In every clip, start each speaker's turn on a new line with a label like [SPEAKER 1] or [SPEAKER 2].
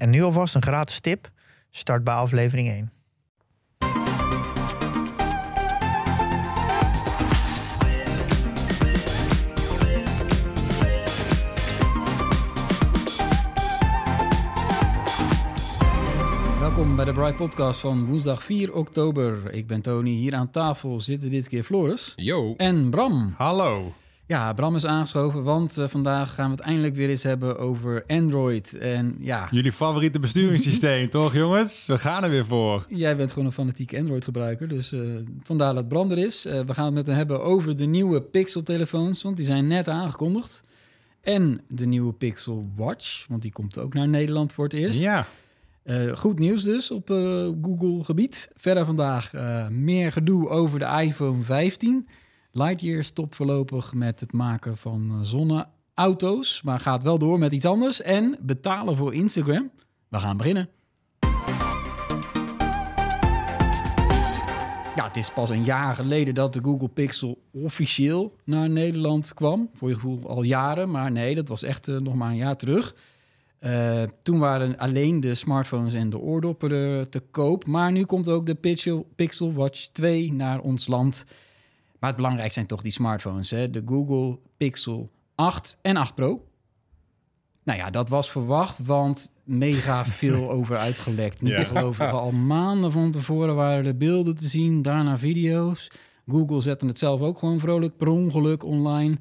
[SPEAKER 1] En nu alvast een gratis tip. Start bij aflevering 1.
[SPEAKER 2] Welkom bij de Bright Podcast van woensdag 4 oktober. Ik ben Tony. Hier aan tafel zitten dit keer Floris
[SPEAKER 3] Yo.
[SPEAKER 2] en Bram.
[SPEAKER 3] Hallo.
[SPEAKER 2] Ja, Bram is aangeschoven, want eh, vandaag gaan we het eindelijk weer eens hebben over Android. En ja,
[SPEAKER 3] Jullie favoriete besturingssysteem, toch jongens? We gaan er weer voor.
[SPEAKER 2] jij bent gewoon een fanatieke Android-gebruiker, dus eh, vandaar dat Bram er is. Eh, we gaan het met hem hebben over de nieuwe Pixel-telefoons, want die zijn net aangekondigd. En de nieuwe Pixel Watch, want die komt ook naar Nederland voor het eerst.
[SPEAKER 3] Ja.
[SPEAKER 2] Goed nieuws dus op Google-gebied. Verder vandaag meer gedoe over de iPhone 15. Lightyear stopt voorlopig met het maken van eh, zonneauto's, maar gaat wel door met iets anders. En betalen voor Instagram. We gaan beginnen. Ja, het is pas een jaar geleden dat de Google Pixel officieel naar Nederland kwam. Voor je gevoel al jaren, maar nee, dat was echt eh, nog maar een jaar terug. Eh, toen waren alleen de smartphones en de oordoppen te koop. Maar nu komt ook de Pixel, Pixel Watch 2 naar ons land. Maar het belangrijkste zijn toch die smartphones. Hè? De Google Pixel 8 en 8 Pro. Nou ja, dat was verwacht, want mega veel over uitgelekt. Niet te
[SPEAKER 3] Ja.
[SPEAKER 2] geloven, al maanden van tevoren waren er beelden te zien, daarna video's. Google zette het zelf ook gewoon vrolijk per ongeluk online.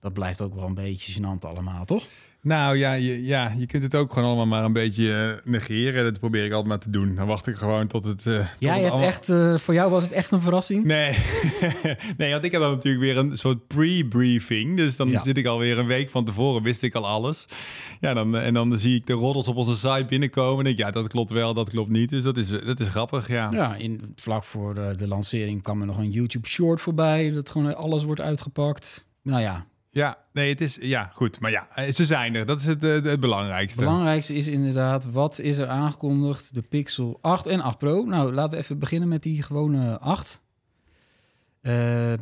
[SPEAKER 2] Dat blijft ook wel een beetje gênant allemaal, toch?
[SPEAKER 3] Nou ja je, ja, je kunt het ook gewoon allemaal maar een beetje eh, negeren. Dat probeer ik altijd maar te doen. Dan wacht ik gewoon tot het...
[SPEAKER 2] hebt
[SPEAKER 3] allemaal-
[SPEAKER 2] echt, eh, voor jou was het echt een verrassing.
[SPEAKER 3] Nee. nee, want ik heb dan natuurlijk weer een soort pre-briefing. Dus dan
[SPEAKER 2] Ja.
[SPEAKER 3] zit ik alweer een week van tevoren, wist ik al alles. Ja, dan, en dan zie ik de roddels op onze site binnenkomen. En denk ik, ja, dat klopt wel, dat klopt niet. Dus dat is, dat is grappig, ja.
[SPEAKER 2] Ja, in, vlak voor de, de lancering kwam er nog een YouTube short voorbij. Dat gewoon alles wordt uitgepakt. Nou ja,
[SPEAKER 3] Ja, nee, het is... Ja, goed. Maar ja, eh, ze zijn er. Dat is het, eh, het belangrijkste.
[SPEAKER 2] het belangrijkste is inderdaad, wat is er aangekondigd? De Pixel 8 en 8 Pro. Nou, laten we even beginnen met die gewone 8. Eh,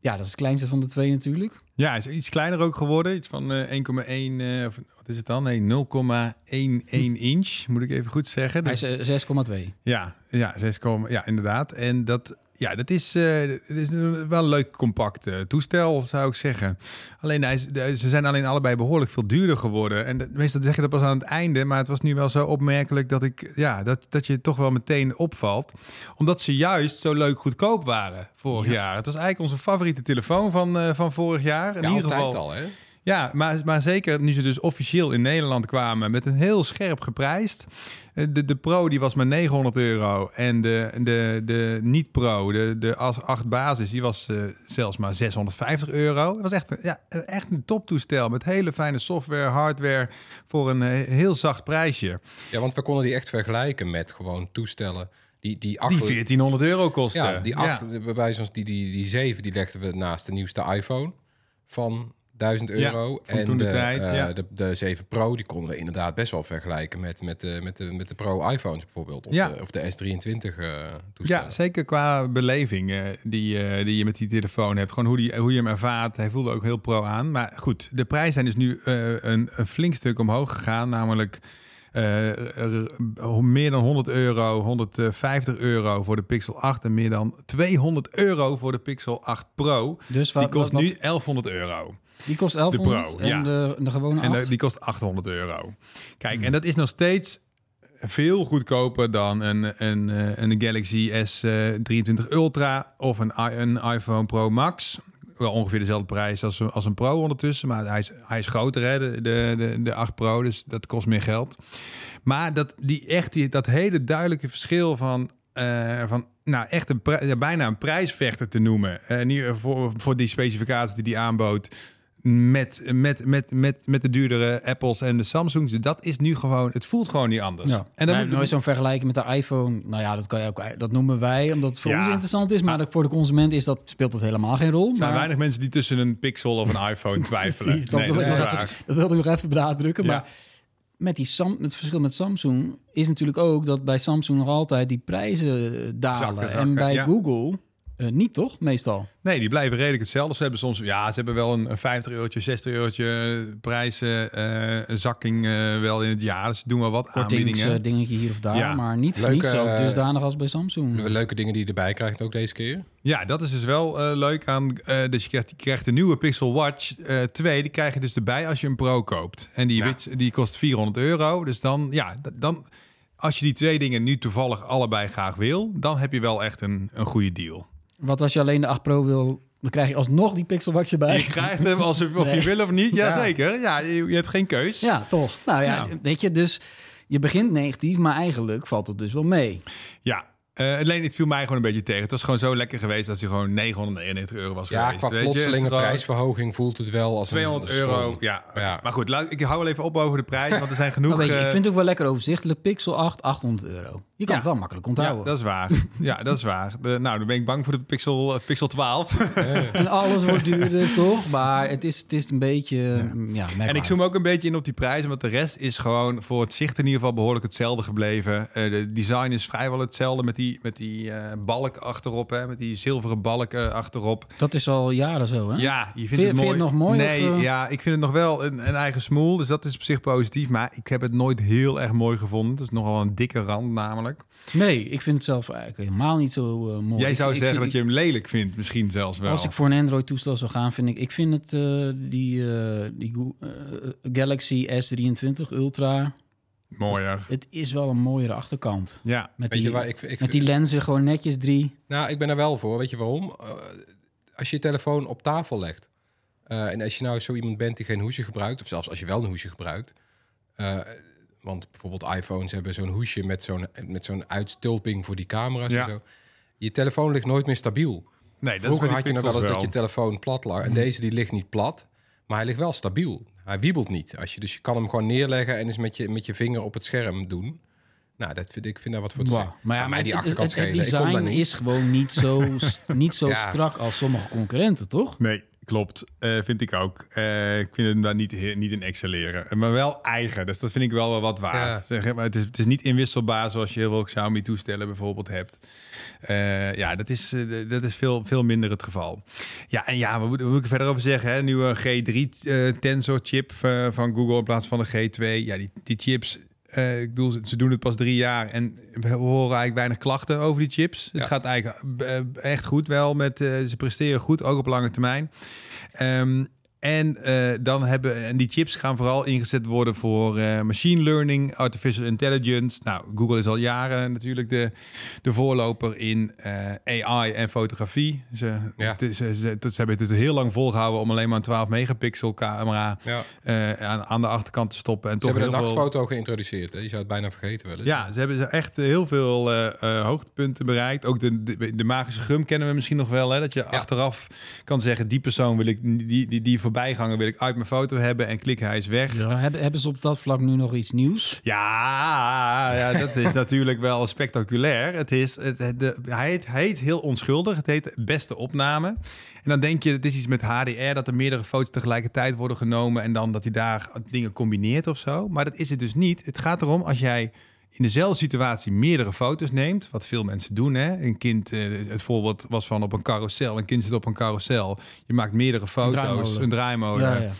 [SPEAKER 2] ja, dat is het kleinste van de twee natuurlijk.
[SPEAKER 3] Ja, hij is iets kleiner ook geworden. Iets van eh 1,1... eh, of wat is het dan? Nee, 0,11 inch, moet ik even goed zeggen.
[SPEAKER 2] Hij
[SPEAKER 3] Dus,
[SPEAKER 2] is eh, 6,2.
[SPEAKER 3] ja, ja, 6, ja, inderdaad. En dat, ja, dat is, dat is een- wel een leuk compact eh, toestel, zou ik zeggen. Alleen, hij is, de- ze zijn alleen allebei behoorlijk veel duurder geworden. En de- meestal zeg je dat pas aan het einde, maar het was nu wel zo opmerkelijk dat, ik, ja, dat, dat je toch wel meteen opvalt. Omdat ze juist zo leuk goedkoop waren vorig jaar. Het was eigenlijk onze favoriete telefoon van, eh, van vorig jaar. In
[SPEAKER 4] Ja,
[SPEAKER 3] ieder geval,
[SPEAKER 4] al, hè?
[SPEAKER 3] Ja, maar, maar zeker nu ze dus officieel in Nederland kwamen met een heel scherp geprijsd. Eh, De, de Pro die was maar 900 euro en de, de, de niet-Pro, de, de as 8 basis, die was eh, zelfs maar 650 euro. Het was echt, een- ja, echt een toptoestel met hele fijne software, hardware voor een eh, heel zacht prijsje.
[SPEAKER 4] Ja, want we konden die echt vergelijken met gewoon toestellen die, die
[SPEAKER 3] Die
[SPEAKER 4] acht...
[SPEAKER 3] 1400 euro kostte.
[SPEAKER 4] ja, die acht, bij wijze van die, die, die zeven, die legden we naast de nieuwste iPhone van 1000
[SPEAKER 3] Ja,
[SPEAKER 4] euro.
[SPEAKER 3] van
[SPEAKER 4] en
[SPEAKER 3] toen de
[SPEAKER 4] de,
[SPEAKER 3] tijd,
[SPEAKER 4] eh,
[SPEAKER 3] ja.
[SPEAKER 4] de, de 7 Pro, die konden we inderdaad best wel vergelijken met, met, de, met, de, met de Pro-iPhones bijvoorbeeld. Of,
[SPEAKER 3] Ja.
[SPEAKER 4] de, of de S23 eh toestellen.
[SPEAKER 3] Ja, zeker qua beleving eh, die, eh, die je met die telefoon hebt. Gewoon hoe, die, hoe je hem ervaart. Hij voelde ook heel pro aan. Maar goed, de prijzen zijn dus nu eh, een, een flink stuk omhoog gegaan. Namelijk eh, er- meer dan 100 euro, 150 euro voor de Pixel 8 en meer dan 200 euro voor de Pixel 8 Pro.
[SPEAKER 2] Dus
[SPEAKER 3] Die
[SPEAKER 2] wat,
[SPEAKER 3] kost
[SPEAKER 2] wat-
[SPEAKER 3] nu 1100 euro.
[SPEAKER 2] Die kost
[SPEAKER 3] de
[SPEAKER 2] 1100
[SPEAKER 3] Pro,
[SPEAKER 2] en
[SPEAKER 3] ja.
[SPEAKER 2] de, de gewone
[SPEAKER 3] En
[SPEAKER 2] 8?
[SPEAKER 3] de- die kost 800 euro. Kijk, en dat is nog steeds veel goedkoper dan een, een, eh, een Galaxy S23 Ultra of een, een iPhone Pro Max. Wel ongeveer dezelfde prijs als, een- als een Pro ondertussen, maar hij is, hij is groter, hè, de, de, de, de 8 Pro, dus dat kost meer geld. Maar dat, die, echt, die, dat hele duidelijke verschil van, eh, van nou, echt een bijna een prijsvechter te noemen, eh, niet, voor, voor die specificaties die die aanbood, met, met, met, met, met de duurdere Apples en de Samsungs. Dat is nu gewoon, het voelt gewoon niet anders.
[SPEAKER 2] Ja.
[SPEAKER 3] En dan moet
[SPEAKER 2] nooit zo'n vergelijking met de iPhone. Nou ja, dat kan je ook. Dat noemen wij omdat het voor
[SPEAKER 3] Ja.
[SPEAKER 2] ons interessant is, maar dat voor de consument is dat speelt dat helemaal geen rol.
[SPEAKER 3] er zijn
[SPEAKER 2] maar
[SPEAKER 3] weinig mensen die tussen een Pixel of een iPhone twijfelen.
[SPEAKER 2] Precies, dat,
[SPEAKER 3] nee,
[SPEAKER 2] wil
[SPEAKER 3] dat
[SPEAKER 2] ik
[SPEAKER 3] is
[SPEAKER 2] nog
[SPEAKER 3] waar.
[SPEAKER 2] even, dat wilde ik nog even benadrukken.
[SPEAKER 3] Ja.
[SPEAKER 2] Maar met, die Sam, het verschil met Samsung is natuurlijk ook dat bij Samsung nog altijd die prijzen dalen.
[SPEAKER 3] Zakken, zakken,
[SPEAKER 2] en bij. Google eh, niet, toch? Meestal.
[SPEAKER 3] Nee, die blijven redelijk hetzelfde. Ze hebben soms, ja, ze hebben wel een, een 50 eurotje, 60 eurotje prijzen, eh, een zakking eh, wel in het jaar. Dus ze doen wel wat
[SPEAKER 2] Kortings,
[SPEAKER 3] aanbiedingen.
[SPEAKER 2] eh, dingetje hier of daar.
[SPEAKER 3] Ja.
[SPEAKER 2] Maar niet,
[SPEAKER 4] Leuke,
[SPEAKER 2] niet zo dusdanig als bij Samsung.
[SPEAKER 4] Leuke dingen die je erbij krijgt ook deze keer.
[SPEAKER 3] Ja, dat is dus wel eh, leuk aan. eh dus je krijgt, je krijgt de nieuwe Pixel Watch eh 2. Die krijg je dus erbij als je een Pro koopt. En die,
[SPEAKER 4] Ja.
[SPEAKER 3] wit- die kost 400 euro. Dus dan, ja, dan. Als je die twee dingen nu toevallig allebei graag wil, dan heb je wel echt een, een goede deal.
[SPEAKER 2] Wat als je alleen de 8 Pro wil, dan krijg je alsnog die Pixel Watch erbij.
[SPEAKER 3] Je krijgt hem als of
[SPEAKER 2] Nee.
[SPEAKER 3] je wil of niet.
[SPEAKER 4] Ja.
[SPEAKER 3] Jazeker. Ja, je, je hebt geen keus.
[SPEAKER 2] Ja, toch. Nou ja,
[SPEAKER 3] Ja.
[SPEAKER 2] weet je, dus je begint negatief, maar eigenlijk valt het dus wel mee.
[SPEAKER 3] Ja. Eh, alleen het viel mij gewoon een beetje tegen. Het was gewoon zo lekker geweest als hij gewoon 999 euro was
[SPEAKER 4] Ja,
[SPEAKER 3] geweest.
[SPEAKER 4] qua
[SPEAKER 3] weet
[SPEAKER 4] plotselinge prijsverhoging voelt het wel als
[SPEAKER 3] 200
[SPEAKER 4] een
[SPEAKER 3] euro. Ja,
[SPEAKER 4] Ja.
[SPEAKER 3] maar goed. Laat, ik hou wel even op over de prijs, want er zijn genoeg.
[SPEAKER 2] Je, ik
[SPEAKER 3] eh,
[SPEAKER 2] vind het ook wel lekker overzichtelijk. Pixel 8, 800 euro. Je kan
[SPEAKER 3] Ja.
[SPEAKER 2] het wel makkelijk
[SPEAKER 3] Ja,
[SPEAKER 2] onthouden.
[SPEAKER 3] dat is waar. Ja, dat is waar. De, nou, dan ben ik bang voor de Pixel, eh, Pixel 12.
[SPEAKER 2] En alles wordt duurder, toch? Maar het is, het is een beetje... Ja, merkwaardig.
[SPEAKER 3] en ik zoom ook een beetje in op die prijzen, want de rest is gewoon voor het zicht in ieder geval behoorlijk hetzelfde gebleven. Eh, de design is vrijwel hetzelfde met die, met die eh, balk achterop, hè, met die zilveren balk eh, achterop.
[SPEAKER 2] Dat is al jaren zo, hè?
[SPEAKER 3] Ja, je vindt
[SPEAKER 2] Vind-
[SPEAKER 3] het
[SPEAKER 2] vind je
[SPEAKER 3] mooi.
[SPEAKER 2] het nog mooi,
[SPEAKER 3] Nee,
[SPEAKER 2] of,
[SPEAKER 3] ja, ik vind het nog wel een, een eigen smoel, dus dat is op zich positief. Maar ik heb het nooit heel erg mooi gevonden. Het is nogal een dikke rand namelijk.
[SPEAKER 2] Nee, ik vind het zelf eigenlijk helemaal niet zo eh, mooi.
[SPEAKER 3] Jij zou
[SPEAKER 2] ik
[SPEAKER 3] zeggen dat je hem lelijk vindt, misschien zelfs wel.
[SPEAKER 2] Als ik voor een Android-toestel zou gaan, vind ik... Ik vind het, eh, die, eh, die Galaxy S23 Ultra...
[SPEAKER 3] Mooier.
[SPEAKER 2] Het is wel een mooiere achterkant.
[SPEAKER 3] Ja,
[SPEAKER 2] Met
[SPEAKER 4] Weet
[SPEAKER 2] die,
[SPEAKER 4] je waar ik, ik,
[SPEAKER 2] met die lenzen gewoon netjes drie.
[SPEAKER 4] Nou, ik ben er wel voor. Weet je waarom? Eh, als je je telefoon op tafel legt... eh, en als je nou zo iemand bent die geen hoesje gebruikt... of zelfs als je wel een hoesje gebruikt... eh, want bijvoorbeeld iPhones hebben zo'n hoesje met zo'n, met zo'n uitstulping voor die camera's
[SPEAKER 3] Ja.
[SPEAKER 4] en zo. Je telefoon ligt nooit meer stabiel.
[SPEAKER 3] nee, dat
[SPEAKER 4] Vroeger
[SPEAKER 3] is
[SPEAKER 4] had je nog wel eens dat je telefoon plat lag. En deze die ligt niet plat, maar hij ligt wel stabiel. Hij wiebelt niet. Als je, dus je kan hem gewoon neerleggen en eens met je, met je vinger op het scherm doen. Nou, dat vind ik vind daar wat voor te zeggen.
[SPEAKER 2] Maar ja, maar
[SPEAKER 4] mij die
[SPEAKER 2] het,
[SPEAKER 4] achterkant
[SPEAKER 2] het, het
[SPEAKER 4] schelen. Ik kom daar
[SPEAKER 2] design
[SPEAKER 4] niet.
[SPEAKER 2] is gewoon niet zo, niet zo
[SPEAKER 4] Ja.
[SPEAKER 2] strak als sommige concurrenten, toch?
[SPEAKER 3] Nee, klopt. Eh, vind ik ook. Eh, ik vind hem daar niet, niet in excelleren. Maar wel eigen. Dus dat vind ik wel wel wat waard. Zeg, maar het, is, het is niet inwisselbaar zoals je heel veel Xiaomi-toestellen bijvoorbeeld hebt. Eh, ja, dat is, eh, dat is veel, veel minder het geval. Ja, en ja, wat moet, wat moet ik er verder over zeggen? Hè? Nieuwe G3 eh, Tensor chip eh, van Google in plaats van de G2. Ja, die, die chips... eh, ik bedoel, ze- doen het pas drie jaar en we horen eigenlijk weinig klachten over die chips. Het gaat eigenlijk eh, echt goed wel met, eh, ze presteren goed, ook op lange termijn. Ehm, en, eh, dan hebben, en die chips gaan vooral ingezet worden voor eh, machine learning, artificial intelligence. Nou, Google is al jaren natuurlijk de, de voorloper in eh, AI en fotografie. Ze,
[SPEAKER 4] Ja.
[SPEAKER 3] het is- ze, ze, ze hebben het heel lang volgehouden om alleen maar een 12 megapixel camera
[SPEAKER 4] Ja.
[SPEAKER 3] aan, aan de achterkant te stoppen. En
[SPEAKER 4] Ze
[SPEAKER 3] toch
[SPEAKER 4] hebben
[SPEAKER 3] veel-
[SPEAKER 4] nachtfoto geïntroduceerd. Hè? Je zou het bijna vergeten wel eens.
[SPEAKER 3] ja, ze hebben echt heel veel hoogtepunten bereikt. Ook de, de, de magische gum kennen we misschien nog wel. Hè? Dat je achteraf kan zeggen, die persoon wil ik, die, die, die voorbijganger wil ik uit mijn foto hebben en klik hij is weg. Ja,
[SPEAKER 2] Ja, hebben, hebben ze op dat vlak nu nog iets nieuws?
[SPEAKER 3] ja, dat is natuurlijk wel spectaculair. Het is, het, het- de, hij, heet, heet heel onschuldig. Het heet beste opname. En dan denk je, het is iets met HDR, dat er meerdere foto's tegelijkertijd worden genomen en dan dat hij daar dingen combineert of zo. Maar dat is het dus niet. Het gaat erom als jij in dezelfde situatie meerdere foto's neemt, wat veel mensen doen. Hè? Een kind, eh, het voorbeeld was van op een carousel. Een kind zit op een carousel. Je maakt meerdere foto's,
[SPEAKER 2] draaimolen.
[SPEAKER 3] een draaimolen.
[SPEAKER 2] Ja, ja.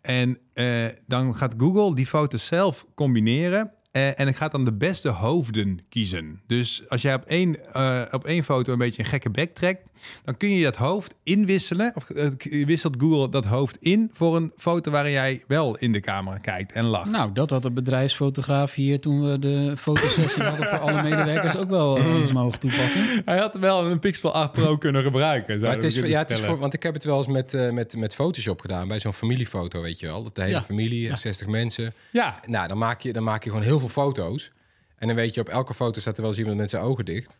[SPEAKER 3] En eh, dan gaat Google die foto's zelf combineren. Eh, en ik gaat dan de beste hoofden kiezen. Dus als jij op één, eh, op één foto een beetje een gekke bek trekt, dan kun je dat hoofd inwisselen. Of eh, wisselt Google dat hoofd in voor een foto waarin jij wel in de camera kijkt en lacht.
[SPEAKER 2] Nou, dat had de bedrijfsfotograaf hier toen we de fotosessie hadden voor alle medewerkers ook wel
[SPEAKER 3] Mm.
[SPEAKER 2] iets mogen toepassen.
[SPEAKER 3] Hij had wel een Pixel 8 Pro kunnen gebruiken.
[SPEAKER 4] Maar het is, ja, het is voor, want ik heb het wel eens met, met, met Photoshop gedaan. Bij zo'n familiefoto, weet je wel. Dat de hele
[SPEAKER 2] Ja.
[SPEAKER 4] familie, 60 mensen.
[SPEAKER 3] Ja,
[SPEAKER 4] Nou, dan maak, je, dan maak je gewoon heel veel foto's. En dan weet je, op elke foto staat er wel eens iemand met zijn ogen dicht.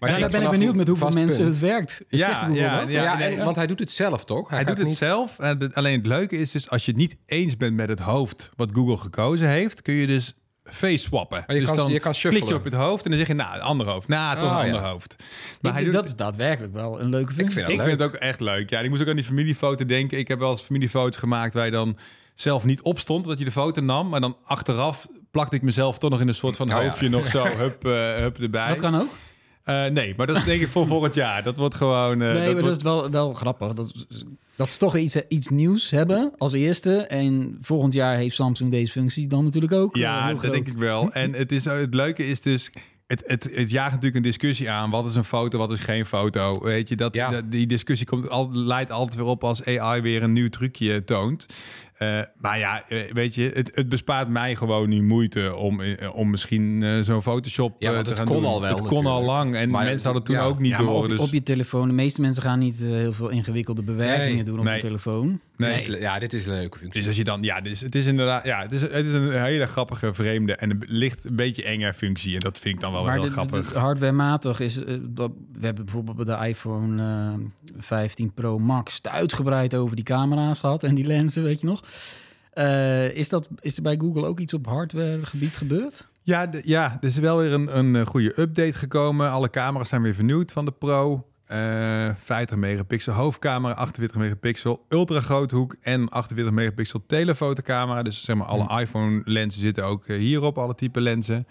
[SPEAKER 4] Maar
[SPEAKER 2] Ja,
[SPEAKER 4] je
[SPEAKER 2] daar ben ik benieuwd met hoeveel mensen
[SPEAKER 4] punt-
[SPEAKER 2] het werkt.
[SPEAKER 3] Ja, ja, ja.
[SPEAKER 4] Ja, en, want hij doet het zelf, toch?
[SPEAKER 3] Hij doet het
[SPEAKER 4] niet-
[SPEAKER 3] zelf. En de- alleen het leuke is dus, als je het niet eens bent met het hoofd wat Google gekozen heeft, kun je dus face swappen.
[SPEAKER 4] Je
[SPEAKER 3] dus
[SPEAKER 4] kan-
[SPEAKER 3] dan
[SPEAKER 4] je kan
[SPEAKER 3] klik je op het hoofd en dan zeg je, nou, een ander hoofd. Nou, toch een
[SPEAKER 4] ja.
[SPEAKER 3] ander hoofd. Maar
[SPEAKER 2] Ik-
[SPEAKER 3] hij doet
[SPEAKER 2] dat
[SPEAKER 3] het-
[SPEAKER 2] is daadwerkelijk wel een leuke functie.
[SPEAKER 4] vind
[SPEAKER 3] ik
[SPEAKER 4] leuk.
[SPEAKER 3] vind het ook echt leuk. Ja, ik moest ook aan die familiefoto denken. Ik heb wel eens familiefoto's gemaakt waar je dan zelf niet opstond, dat je de foto nam. Maar dan achteraf plakte ik mezelf toch nog in een soort van
[SPEAKER 4] Oh, ja.
[SPEAKER 3] hoofdje nog zo, hup, eh, hup erbij.
[SPEAKER 2] Dat kan ook.
[SPEAKER 3] Eh, nee, maar dat is denk ik voor volgend jaar. Dat wordt gewoon... eh,
[SPEAKER 2] nee, maar
[SPEAKER 3] wordt-
[SPEAKER 2] dat is wel, wel grappig. Dat, dat ze toch iets, iets nieuws hebben als eerste. En volgend jaar heeft Samsung deze functie dan natuurlijk ook.
[SPEAKER 3] Ja,
[SPEAKER 2] heel
[SPEAKER 3] dat
[SPEAKER 2] groot.
[SPEAKER 3] denk ik wel. En het, is, het leuke is dus... Het, het, het jaagt natuurlijk een discussie aan. Wat is een foto, wat is geen foto? Weet je, dat,
[SPEAKER 4] Ja.
[SPEAKER 3] dat- die discussie komt al, leidt altijd weer op als AI weer een nieuw trucje toont. Eh, maar ja, eh, weet je, het, het bespaart mij gewoon nu moeite om, eh, om misschien eh, zo'n Photoshop
[SPEAKER 4] Ja,
[SPEAKER 3] eh,
[SPEAKER 4] want
[SPEAKER 3] te
[SPEAKER 4] het
[SPEAKER 3] gaan
[SPEAKER 4] kon
[SPEAKER 3] doen.
[SPEAKER 4] al wel
[SPEAKER 3] Het kon al lang en
[SPEAKER 4] Maar
[SPEAKER 3] mensen hadden toen
[SPEAKER 4] ja.
[SPEAKER 3] ook niet
[SPEAKER 2] Ja, maar
[SPEAKER 3] door.
[SPEAKER 2] op,
[SPEAKER 3] dus,
[SPEAKER 2] op je telefoon. De meeste mensen gaan niet eh, heel veel ingewikkelde bewerkingen
[SPEAKER 4] Nee.
[SPEAKER 2] doen op
[SPEAKER 3] Nee.
[SPEAKER 2] telefoon.
[SPEAKER 3] nee.
[SPEAKER 4] Dit is- Ja, dit is een leuke functie.
[SPEAKER 3] Dus als je dan, ja, dus het is inderdaad, ja, het is, het is een hele grappige, vreemde en een licht een beetje enge functie. En dat vind ik dan wel
[SPEAKER 2] maar
[SPEAKER 3] heel
[SPEAKER 2] de- de-
[SPEAKER 3] grappig.
[SPEAKER 2] de hardwarematig is... dat, we hebben bijvoorbeeld bij de iPhone eh, 15 Pro Max... uitgebreid over die camera's gehad en die lenzen, weet je nog. Eh, is, dat, is er bij Google ook iets op hardwaregebied gebeurd?
[SPEAKER 3] Ja, de- ja, er is wel weer een, een eh, goede update gekomen. Alle camera's zijn weer vernieuwd van de Pro. Eh 50 megapixel hoofdcamera, 48 megapixel ultra groothoek en 48 megapixel telefotocamera. Dus zeg maar alle iPhone lenzen zitten ook hierop, alle type lenzen.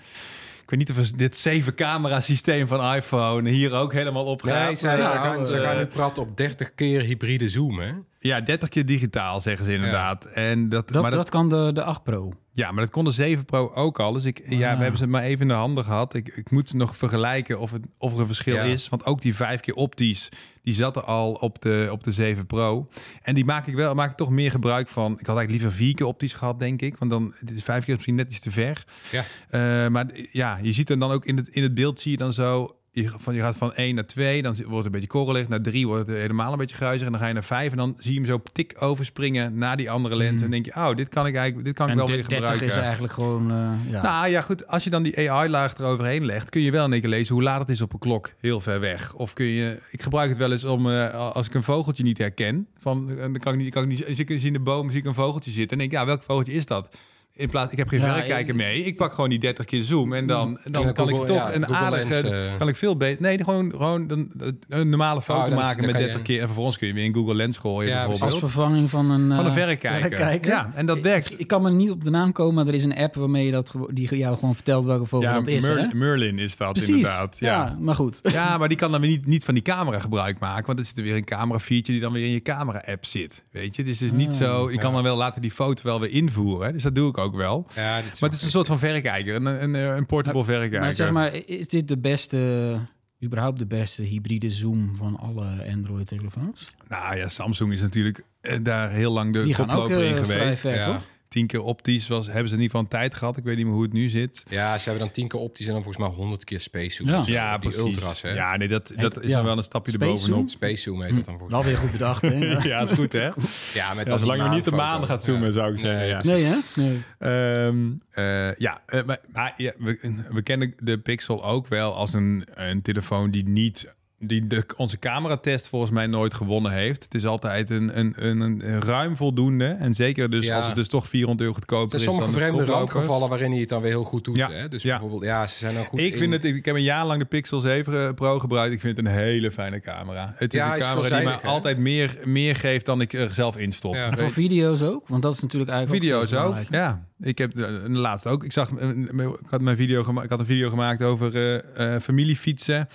[SPEAKER 3] Ik weet niet of dit zeven camera systeem van iPhone hier ook helemaal op gaat.
[SPEAKER 4] Nee, zij,
[SPEAKER 3] eh,
[SPEAKER 4] gaan, zij gaan nu praten op 30 keer hybride zoom, hè?
[SPEAKER 3] Ja, 30 keer digitaal zeggen ze inderdaad. En dat,
[SPEAKER 2] Dat,
[SPEAKER 3] maar
[SPEAKER 2] dat,
[SPEAKER 3] dat,
[SPEAKER 2] kan de, de 8 Pro.
[SPEAKER 3] Ja, maar dat kon de 7 Pro ook al. Dus ik, ja,
[SPEAKER 2] Ah.
[SPEAKER 3] we hebben ze maar even in de handen gehad. Ik, ik moet nog vergelijken of, het, of er een verschil
[SPEAKER 4] Ja.
[SPEAKER 3] is. Want ook die vijf keer optisch, die zat er al op de, op de 7 Pro. En die maak ik wel, maak ik toch meer gebruik van. Ik had eigenlijk liever vier keer optisch gehad, denk ik. Want dan dit is vijf keer misschien net iets te ver.
[SPEAKER 4] Ja.
[SPEAKER 3] Eh, maar ja, je ziet er dan ook in het, in het beeld zie je dan zo. Je, van, je gaat van 1 naar 2, dan wordt het een beetje korrelig. Naar 3 wordt het helemaal een beetje gruizig. En dan ga je naar 5 en dan zie je hem zo tik overspringen naar die andere lens.
[SPEAKER 2] Mm.
[SPEAKER 3] En denk je, oh, dit kan ik eigenlijk dit kan ik wel weer
[SPEAKER 2] 30
[SPEAKER 3] gebruiken.
[SPEAKER 2] is eigenlijk gewoon... eh, ja.
[SPEAKER 3] Nou ja, goed. Als je dan die AI-laag eroverheen legt, kun je wel in één keer lezen hoe laat het is op een klok, heel ver weg. Of kun je, ik gebruik het wel eens om eh, als ik een vogeltje niet herken, van eh, dan kan ik niet, kan ik niet, zie ik in de boom zie ik een vogeltje zitten en denk ik, ja, welk vogeltje is dat? In plaats, ik heb geen
[SPEAKER 2] Ja,
[SPEAKER 3] verrekijker
[SPEAKER 2] ik-
[SPEAKER 3] mee. Ik pak gewoon die 30 keer zoom en dan, dan
[SPEAKER 4] Ja,
[SPEAKER 3] kan ik toch
[SPEAKER 4] ja,
[SPEAKER 3] een
[SPEAKER 4] Google
[SPEAKER 3] aardige,
[SPEAKER 4] Lens, eh.
[SPEAKER 3] kan ik veel beter. Nee, gewoon, gewoon een, een normale foto
[SPEAKER 4] Oh, dan-
[SPEAKER 3] maken
[SPEAKER 4] dan
[SPEAKER 3] met
[SPEAKER 4] kan
[SPEAKER 3] 30
[SPEAKER 4] je-
[SPEAKER 3] keer en vervolgens kun je weer in Google Lens gooien
[SPEAKER 4] Ja,
[SPEAKER 3] bijvoorbeeld.
[SPEAKER 2] Als vervanging van een...
[SPEAKER 3] Van een
[SPEAKER 2] eh,
[SPEAKER 3] verrekijker. Ja, en dat werkt.
[SPEAKER 2] Ik, ik kan me niet op de naam komen, maar er is een app waarmee je dat, die jou gewoon vertelt welke vogel
[SPEAKER 3] Ja,
[SPEAKER 2] dat is.
[SPEAKER 3] Merlin,
[SPEAKER 2] hè?
[SPEAKER 3] Merlin is dat
[SPEAKER 2] Precies.
[SPEAKER 3] inderdaad.
[SPEAKER 2] ja. maar goed.
[SPEAKER 3] Ja, maar die kan dan weer niet, niet van die camera gebruik maken. Want er zit er weer een camera feature die dan weer in je camera-app zit. Weet je, het is dus niet
[SPEAKER 2] Ah,
[SPEAKER 3] zo... Je kan dan wel laten die foto wel weer invoeren. Dus dat doe ik ook wel.
[SPEAKER 4] Ja,
[SPEAKER 3] Maar het is een soort van verrekijker. Een, een, een portable verrekijker.
[SPEAKER 2] Maar zeg maar, is dit de beste, überhaupt de beste hybride zoom van alle Android-telefoons?
[SPEAKER 3] Nou ja, Samsung is natuurlijk eh, daar heel lang de
[SPEAKER 2] Die gaan ook
[SPEAKER 3] koploper in
[SPEAKER 2] eh, vrij
[SPEAKER 3] geweest.
[SPEAKER 2] ver,
[SPEAKER 4] Ja.
[SPEAKER 2] toch?
[SPEAKER 3] Tien keer optisch was, hebben ze in ieder geval een tijd gehad. Ik weet niet meer hoe het nu zit.
[SPEAKER 4] Ja, ze hebben dan 10 keer optisch en dan volgens mij 100 keer space zoom.
[SPEAKER 2] Ja.
[SPEAKER 4] zo.
[SPEAKER 3] Ja,
[SPEAKER 4] die
[SPEAKER 3] precies.
[SPEAKER 4] ultras, hè?
[SPEAKER 3] Ja, nee, dat, dat is
[SPEAKER 2] ja,
[SPEAKER 3] dan wel een stapje
[SPEAKER 2] Space
[SPEAKER 3] erbovenop.
[SPEAKER 4] Space zoom heet dat dan volgens
[SPEAKER 2] Wel weer goed bedacht, hè?
[SPEAKER 3] Ja, is goed hè?
[SPEAKER 4] mij. Ja, met
[SPEAKER 3] Ja, zolang je niet de maan gaat zoomen,
[SPEAKER 4] Ja.
[SPEAKER 3] zou ik zeggen.
[SPEAKER 4] Nee,
[SPEAKER 3] ja.
[SPEAKER 2] Nee, hè? Nee.
[SPEAKER 3] Ehm, eh, ja, eh, maar, maar ja, we, we kennen de Pixel ook wel als een, een telefoon die niet die de, onze cameratest volgens mij nooit gewonnen heeft. Het is altijd een, een, een, een ruim voldoende. En zeker dus
[SPEAKER 4] Ja.
[SPEAKER 3] als het dus toch 400 euro
[SPEAKER 4] Er
[SPEAKER 3] goedkoper
[SPEAKER 4] zijn
[SPEAKER 3] is
[SPEAKER 4] sommige
[SPEAKER 3] dan
[SPEAKER 4] vreemde randgevallen waarin hij het dan weer heel goed doet.
[SPEAKER 3] Ja.
[SPEAKER 4] Hè? Dus
[SPEAKER 3] Ja.
[SPEAKER 4] bijvoorbeeld, ja, ze zijn dan goed
[SPEAKER 3] Ik
[SPEAKER 4] in-
[SPEAKER 3] vind het, ik heb een jaar lang de Pixel 7 Pro gebruikt. Ik vind het een hele fijne camera. Het is
[SPEAKER 4] Ja,
[SPEAKER 3] een
[SPEAKER 4] is
[SPEAKER 3] camera die mij altijd meer, meer geeft dan ik er zelf instop.
[SPEAKER 4] Ja.
[SPEAKER 2] En voor video's ook? Want dat is natuurlijk eigenlijk
[SPEAKER 3] Video's ook,
[SPEAKER 2] belangrijker.
[SPEAKER 3] ja. Ik heb de, de laatste ook. Ik zag, eh, ik had mijn video gemaakt. Ik had een video gemaakt over eh, eh, familiefietsen.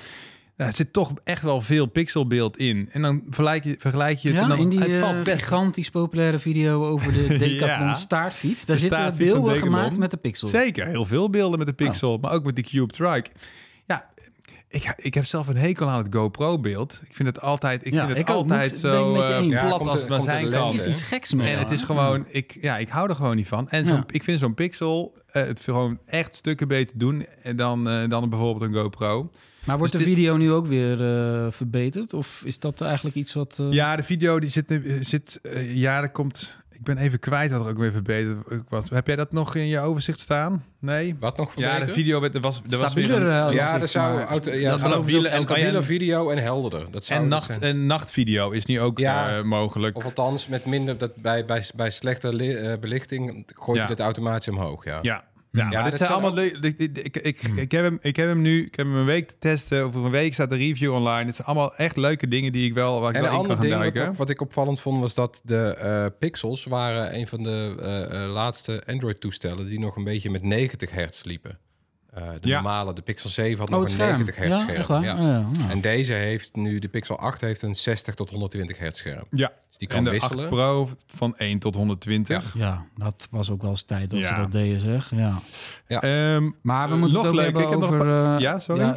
[SPEAKER 3] Er zit toch echt wel veel pixelbeeld in. En dan vergelijk je, vergelijk je het.
[SPEAKER 2] Ja,
[SPEAKER 3] en dan,
[SPEAKER 2] in die
[SPEAKER 3] het
[SPEAKER 2] eh,
[SPEAKER 3] valt best.
[SPEAKER 2] gigantisch populaire video over de Decathlon
[SPEAKER 3] Ja.
[SPEAKER 2] staartfiets. Daar
[SPEAKER 3] De
[SPEAKER 2] zitten beelden gemaakt met de pixel.
[SPEAKER 3] Zeker, heel veel beelden met de pixel, maar ook met die Cube Trike. Ja, ik, ik heb zelf een hekel aan het GoPro-beeld. Ik vind het altijd, ik
[SPEAKER 2] Ja,
[SPEAKER 3] vind het
[SPEAKER 2] ik
[SPEAKER 3] altijd zo eh.
[SPEAKER 4] Ja,
[SPEAKER 3] plat als het maar zijn
[SPEAKER 4] de
[SPEAKER 3] kan.
[SPEAKER 2] is iets geks mee.
[SPEAKER 3] En het is gewoon, ik, ja, ik hou er gewoon niet van. En
[SPEAKER 2] Ja.
[SPEAKER 3] ik vind zo'n pixel eh, het gewoon echt stukken beter doen dan, eh, dan bijvoorbeeld een GoPro.
[SPEAKER 2] Maar wordt
[SPEAKER 3] Dus
[SPEAKER 2] de
[SPEAKER 3] dit-
[SPEAKER 2] video nu ook weer eh, verbeterd? Of is dat eigenlijk iets wat... eh,
[SPEAKER 3] Ja, de video die zit, nu- zit eh, ja, er komt. Ik ben even kwijt wat er ook weer verbeterd was. Heb jij dat nog in je overzicht staan? Nee?
[SPEAKER 4] Wat nog
[SPEAKER 3] Ja, de
[SPEAKER 4] verbeterd?
[SPEAKER 3] video werd- er was, er was weer een,
[SPEAKER 2] eh,
[SPEAKER 4] Ja, er zou auto,
[SPEAKER 2] dat
[SPEAKER 4] ja,
[SPEAKER 3] stabiele-
[SPEAKER 4] stabiele,
[SPEAKER 3] en-
[SPEAKER 4] stabiele
[SPEAKER 3] en-
[SPEAKER 4] video en helderder. Dat zou
[SPEAKER 3] en,
[SPEAKER 4] dat
[SPEAKER 3] nacht,
[SPEAKER 4] zijn.
[SPEAKER 3] en nachtvideo is nu ook
[SPEAKER 4] Ja.
[SPEAKER 3] eh, mogelijk.
[SPEAKER 4] Of althans, met minder dat bij, bij, bij slechte li- eh, belichting gooit
[SPEAKER 3] Ja.
[SPEAKER 4] je dit automatisch omhoog. Ja.
[SPEAKER 3] Ja. Ja, maar dit zijn allemaal leuk. Ik, ik, ik, ik, heb hem, ik heb hem nu, ik heb hem een week te testen. Over een week staat de review online. Het zijn allemaal echt leuke dingen die ik wel, waar ik
[SPEAKER 4] En
[SPEAKER 3] wel in kan
[SPEAKER 4] ding
[SPEAKER 3] duiken.
[SPEAKER 4] wat ik opvallend vond was dat de eh, Pixels waren een van de eh, eh, laatste Android-toestellen die nog een beetje met 90 hertz liepen. Eh, de
[SPEAKER 3] Ja.
[SPEAKER 4] normale, de Pixel 7 had
[SPEAKER 2] Oh,
[SPEAKER 4] nog een
[SPEAKER 2] scherm.
[SPEAKER 4] 90 hertz
[SPEAKER 2] Ja,
[SPEAKER 4] scherm. Ja.
[SPEAKER 2] Oh, ja. Ja.
[SPEAKER 4] En deze heeft nu, de Pixel 8 heeft een 60 tot 120 hertz scherm.
[SPEAKER 3] Ja,
[SPEAKER 4] Dus die kan
[SPEAKER 3] en de
[SPEAKER 4] wisselen.
[SPEAKER 3] 8 Pro van 1 tot 120.
[SPEAKER 2] Ja, dat was ook wel eens tijd dat ze
[SPEAKER 3] Ja.
[SPEAKER 2] dat deden, zeg. Ja.
[SPEAKER 3] Ehm,
[SPEAKER 2] Maar we moeten
[SPEAKER 3] nog
[SPEAKER 2] het ook
[SPEAKER 3] leuk,
[SPEAKER 2] hebben
[SPEAKER 3] ik heb nog
[SPEAKER 2] over... eh,
[SPEAKER 3] ja, sorry?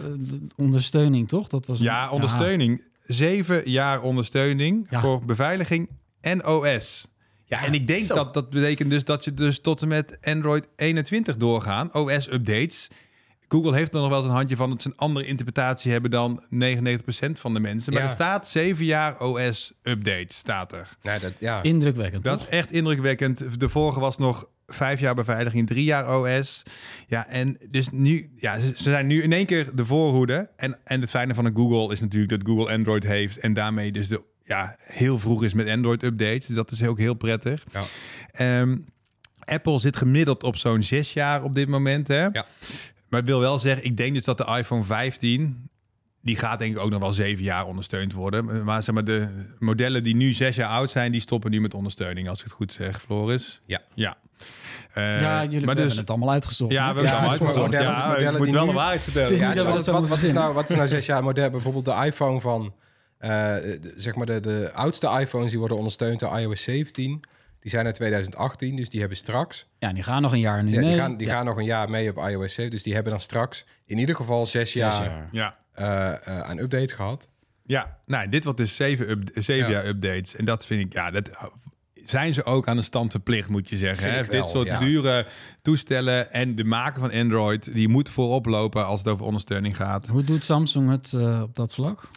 [SPEAKER 2] ondersteuning, toch? Dat was
[SPEAKER 3] ja, ondersteuning. Zeven jaar ondersteuning
[SPEAKER 2] Ja.
[SPEAKER 3] voor beveiliging en OS. Ja, en ik denk
[SPEAKER 2] zo.
[SPEAKER 3] dat dat betekent dus dat je dus tot en met Android 21 doorgaan. OS-updates. Google heeft er nog wel eens een handje van dat ze een andere interpretatie hebben dan 99% van de mensen. Maar
[SPEAKER 4] Ja.
[SPEAKER 3] er staat zeven jaar OS-updates, staat er.
[SPEAKER 4] Nee, dat, ja.
[SPEAKER 2] Indrukwekkend,
[SPEAKER 3] Dat
[SPEAKER 2] toch?
[SPEAKER 3] is echt indrukwekkend. De vorige was nog vijf jaar beveiliging, drie jaar OS. Ja, en dus nu, ja, ze zijn nu in één keer de voorhoede. En, en het fijne van een Google is natuurlijk dat Google Android heeft en daarmee dus de, ja, heel vroeg is met Android-updates. Dus dat is ook heel prettig.
[SPEAKER 4] Ja.
[SPEAKER 3] Ehm, Apple zit gemiddeld op zo'n zes jaar op dit moment. Hè?
[SPEAKER 4] Ja.
[SPEAKER 3] Maar ik wil wel zeggen, ik denk dus dat de iPhone 15 die gaat denk ik ook nog wel zeven jaar ondersteund worden. Maar zeg maar, de modellen die nu zes jaar oud zijn, die stoppen nu met ondersteuning, als ik het goed zeg, Floris.
[SPEAKER 4] Ja.
[SPEAKER 3] Ja. Eh,
[SPEAKER 2] ja, jullie
[SPEAKER 3] maar
[SPEAKER 2] hebben
[SPEAKER 3] dus,
[SPEAKER 2] het allemaal uitgezocht.
[SPEAKER 3] ja, we hebben het
[SPEAKER 4] Ja,
[SPEAKER 3] allemaal
[SPEAKER 4] het is
[SPEAKER 3] uitgezocht.
[SPEAKER 4] modellen-
[SPEAKER 3] Ja,
[SPEAKER 4] modellen
[SPEAKER 3] ik moet wel
[SPEAKER 4] nu-
[SPEAKER 3] de waarheid vertellen.
[SPEAKER 4] Ja,
[SPEAKER 2] we
[SPEAKER 4] wat, wat, is nou, wat is nou zes jaar model? Bijvoorbeeld de iPhone van, eh, de- zeg maar de, de oudste iPhones die worden ondersteund door iOS 17. Die zijn uit 2018, dus die hebben straks,
[SPEAKER 2] Ja, die gaan nog een jaar nu
[SPEAKER 4] ja,
[SPEAKER 2] mee.
[SPEAKER 4] die, gaan, die
[SPEAKER 2] Ja,
[SPEAKER 4] gaan nog een jaar mee op iOS 7. Dus die hebben dan straks in ieder geval zes,
[SPEAKER 2] zes
[SPEAKER 4] jaar,
[SPEAKER 2] jaar.
[SPEAKER 3] Ja.
[SPEAKER 4] eh, eh, aan update gehad.
[SPEAKER 3] Ja, nou, dit wordt dus zeven, up, zeven
[SPEAKER 4] Ja.
[SPEAKER 3] jaar updates. En dat vind ik, ja, dat zijn ze ook aan de stand verplicht, moet je zeggen. Hè?
[SPEAKER 4] wel,
[SPEAKER 3] dit soort
[SPEAKER 4] ja.
[SPEAKER 3] dure toestellen en de maker van Android, die moet voorop lopen als het over ondersteuning gaat.
[SPEAKER 2] Hoe doet Samsung het eh, op dat vlak?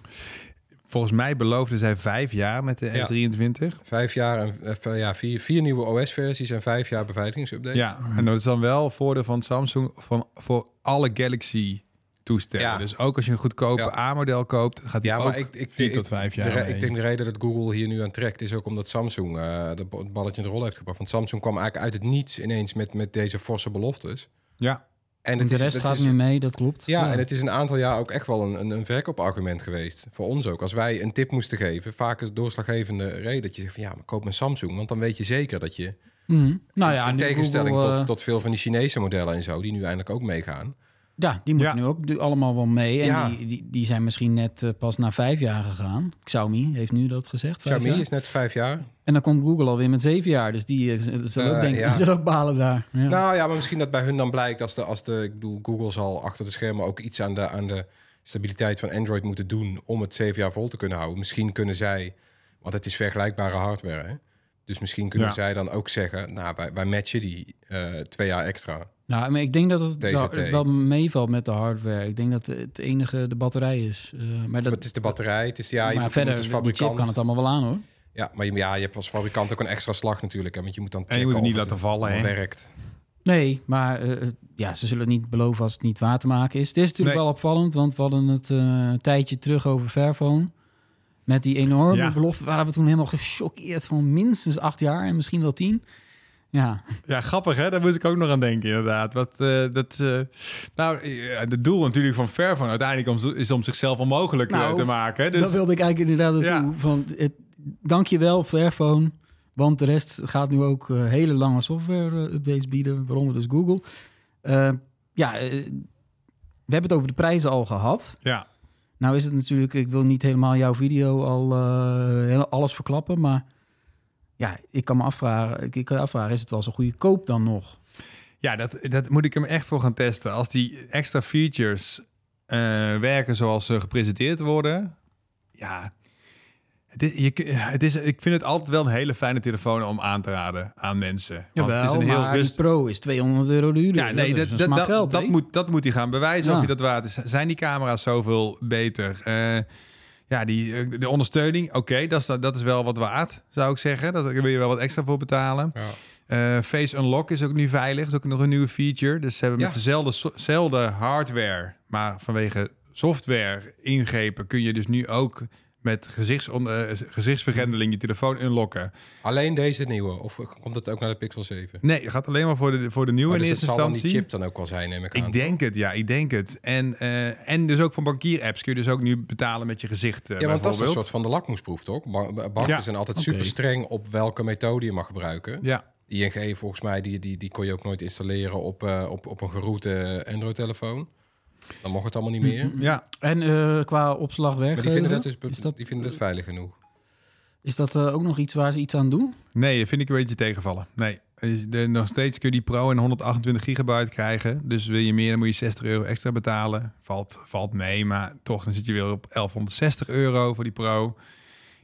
[SPEAKER 3] Volgens mij beloofden zij vijf jaar met de
[SPEAKER 4] Ja.
[SPEAKER 3] S23.
[SPEAKER 4] Vijf jaar en eh, ja, vier, vier nieuwe OS-versies en vijf jaar beveiligingsupdates.
[SPEAKER 3] Ja, en dat is dan wel voordeel van Samsung van, voor alle Galaxy toestellen.
[SPEAKER 4] Ja.
[SPEAKER 3] Dus ook als je een goedkope
[SPEAKER 4] Ja.
[SPEAKER 3] A-model koopt, gaat die
[SPEAKER 4] Ja,
[SPEAKER 3] ook
[SPEAKER 4] ik, ik,
[SPEAKER 3] tot vijf
[SPEAKER 4] de
[SPEAKER 3] jaar
[SPEAKER 4] re-
[SPEAKER 3] mee.
[SPEAKER 4] ik denk de reden dat Google hier nu aan trekt is ook omdat Samsung eh de het balletje in de rol heeft gebracht. Want Samsung kwam eigenlijk uit het niets ineens met, met deze forse beloftes.
[SPEAKER 3] Ja,
[SPEAKER 4] En
[SPEAKER 2] de
[SPEAKER 4] is-
[SPEAKER 2] rest gaat
[SPEAKER 4] is-
[SPEAKER 2] nu mee, dat klopt.
[SPEAKER 4] Ja, en het is een aantal jaar ook echt wel een, een, een verkoopargument geweest. Voor ons ook. Als wij een tip moesten geven, vaak is doorslaggevende reden dat je zegt van ja, maar koop een Samsung. Want dan weet je zeker dat je,
[SPEAKER 2] Mhm. Nou ja,
[SPEAKER 4] in tegenstelling
[SPEAKER 2] Google,
[SPEAKER 4] tot,
[SPEAKER 2] eh,
[SPEAKER 4] tot veel van die Chinese modellen en zo, die nu eindelijk ook meegaan.
[SPEAKER 2] Ja, die moeten
[SPEAKER 3] Ja.
[SPEAKER 2] nu ook allemaal wel mee. En
[SPEAKER 4] Ja.
[SPEAKER 2] die, die, die zijn misschien net eh, pas na vijf jaar gegaan. Xiaomi heeft nu dat gezegd.
[SPEAKER 4] Xiaomi
[SPEAKER 2] jaar.
[SPEAKER 4] is net vijf jaar.
[SPEAKER 2] En dan komt Google alweer met zeven jaar. Dus die eh, zullen ook
[SPEAKER 4] Eh,
[SPEAKER 2] denken,
[SPEAKER 4] ja.
[SPEAKER 2] die zullen ook balen daar. Ja.
[SPEAKER 4] Nou ja, maar misschien dat bij hun dan blijkt als de, als de ik bedoel, Google zal achter de schermen ook iets aan de, aan de stabiliteit van Android moeten doen om het zeven jaar vol te kunnen houden. Misschien kunnen zij, want het is vergelijkbare hardware, hè? dus misschien kunnen
[SPEAKER 3] Ja.
[SPEAKER 4] zij dan ook zeggen, nou, wij, wij matchen die eh, twee jaar extra.
[SPEAKER 2] Nou, maar ik denk dat het wel meevalt met de hardware. Ik denk dat het enige de batterij is. Eh, maar dat,
[SPEAKER 4] Maar het is de batterij, het is ja, je
[SPEAKER 2] maar
[SPEAKER 4] moet,
[SPEAKER 2] verder,
[SPEAKER 4] als
[SPEAKER 2] die chip
[SPEAKER 4] fabrikant.
[SPEAKER 2] kan het allemaal wel aan hoor.
[SPEAKER 4] Ja, maar je, ja, je hebt als fabrikant ook een extra slag natuurlijk, hè, want je moet dan
[SPEAKER 3] en je moet
[SPEAKER 4] checken
[SPEAKER 3] het niet
[SPEAKER 4] of
[SPEAKER 3] laten vallen. Hè?
[SPEAKER 4] werkt.
[SPEAKER 2] Nee, maar eh, ja, ze zullen het niet beloven als het niet waar te maken is. Het is natuurlijk
[SPEAKER 3] Nee.
[SPEAKER 2] wel opvallend, want we hadden het eh, een tijdje terug over Fairphone. Met die enorme
[SPEAKER 3] Ja.
[SPEAKER 2] belofte waren we toen helemaal gechoqueerd van minstens acht jaar en misschien wel tien. Ja,
[SPEAKER 3] Ja, grappig hè, daar moest ik ook nog aan denken inderdaad. Wat, eh, dat, eh, nou, het doel natuurlijk van Fairphone uiteindelijk om, is om zichzelf onmogelijk eh,
[SPEAKER 2] Nou,
[SPEAKER 3] te maken. Dus,
[SPEAKER 2] dat wilde ik eigenlijk inderdaad
[SPEAKER 3] Ja.
[SPEAKER 2] naartoe. Van het, dank je wel, Fairphone. Want de rest gaat nu ook hele lange software-updates bieden, waaronder dus Google. Ja, we hebben het over de prijzen al gehad.
[SPEAKER 3] ja,
[SPEAKER 2] Nou is het natuurlijk, ik wil niet helemaal jouw video al heel- alles verklappen, maar ja, ik kan me afvragen, ik, kan afvragen, is het wel zo goedkoop dan nog?
[SPEAKER 3] ja dat, dat moet ik hem echt voor gaan testen. Als die extra features eh, werken zoals ze gepresenteerd worden, ja, het is, je, het is, ik vind het altijd wel een hele fijne telefoon om aan te raden aan mensen. Want het is een heel
[SPEAKER 2] maar die
[SPEAKER 3] rust,
[SPEAKER 2] Pro is 200 euro duurder.
[SPEAKER 3] Ja, nee,
[SPEAKER 2] dat,
[SPEAKER 3] dat,
[SPEAKER 2] geld,
[SPEAKER 3] moet, dat moet hij gaan bewijzen
[SPEAKER 2] Ja.
[SPEAKER 3] of je dat waard is. Zijn die camera's zoveel beter? Eh, ja, die, eh, de ondersteuning, oké, dat, is, dat is wel wat waard, zou ik zeggen. Dat, daar wil je wel wat extra voor betalen.
[SPEAKER 4] Ja.
[SPEAKER 3] Eh, Face Unlock is ook nu veilig. is ook nog een nieuwe feature. Dus ze hebben
[SPEAKER 4] Ja.
[SPEAKER 3] met dezelfde, dezelfde hardware, maar vanwege software ingrepen kun je dus nu ook met gezichts, eh, gezichtsvergrendeling je telefoon unlocken.
[SPEAKER 4] Alleen deze nieuwe, of komt het ook naar de Pixel 7?
[SPEAKER 3] Nee, het gaat alleen maar voor de, voor de nieuwe in
[SPEAKER 4] dus het
[SPEAKER 3] eerste
[SPEAKER 4] die chip dan ook wel zijn, neem ik aan.
[SPEAKER 3] Ik denk het, ja, ik denk het. En, eh, en dus ook van bankier-apps kun je dus ook nu betalen met je gezicht. eh,
[SPEAKER 4] Ja, want dat is een soort van de lakmoesproef, toch? Ba- ba- Banken
[SPEAKER 3] Ja.
[SPEAKER 4] zijn altijd super streng op welke methode je mag gebruiken.
[SPEAKER 3] Ja,
[SPEAKER 4] ING volgens mij, die, die, die kon je ook nooit installeren op, eh, op, op een geroute Android-telefoon. Dan mocht het allemaal niet meer.
[SPEAKER 3] ja.
[SPEAKER 2] En eh, qua opslag
[SPEAKER 4] Maar die vinden, dat dus,
[SPEAKER 2] is dat,
[SPEAKER 4] die vinden dat veilig genoeg.
[SPEAKER 2] is dat eh, ook nog iets waar ze iets aan doen?
[SPEAKER 3] Nee, dat vind ik een beetje tegenvallen. Nee, de, nog steeds kun je die Pro en 128 gigabyte krijgen. Dus wil je meer, dan moet je 60 euro extra betalen. Valt, valt mee, maar toch, dan zit je weer op 1160 euro voor die Pro.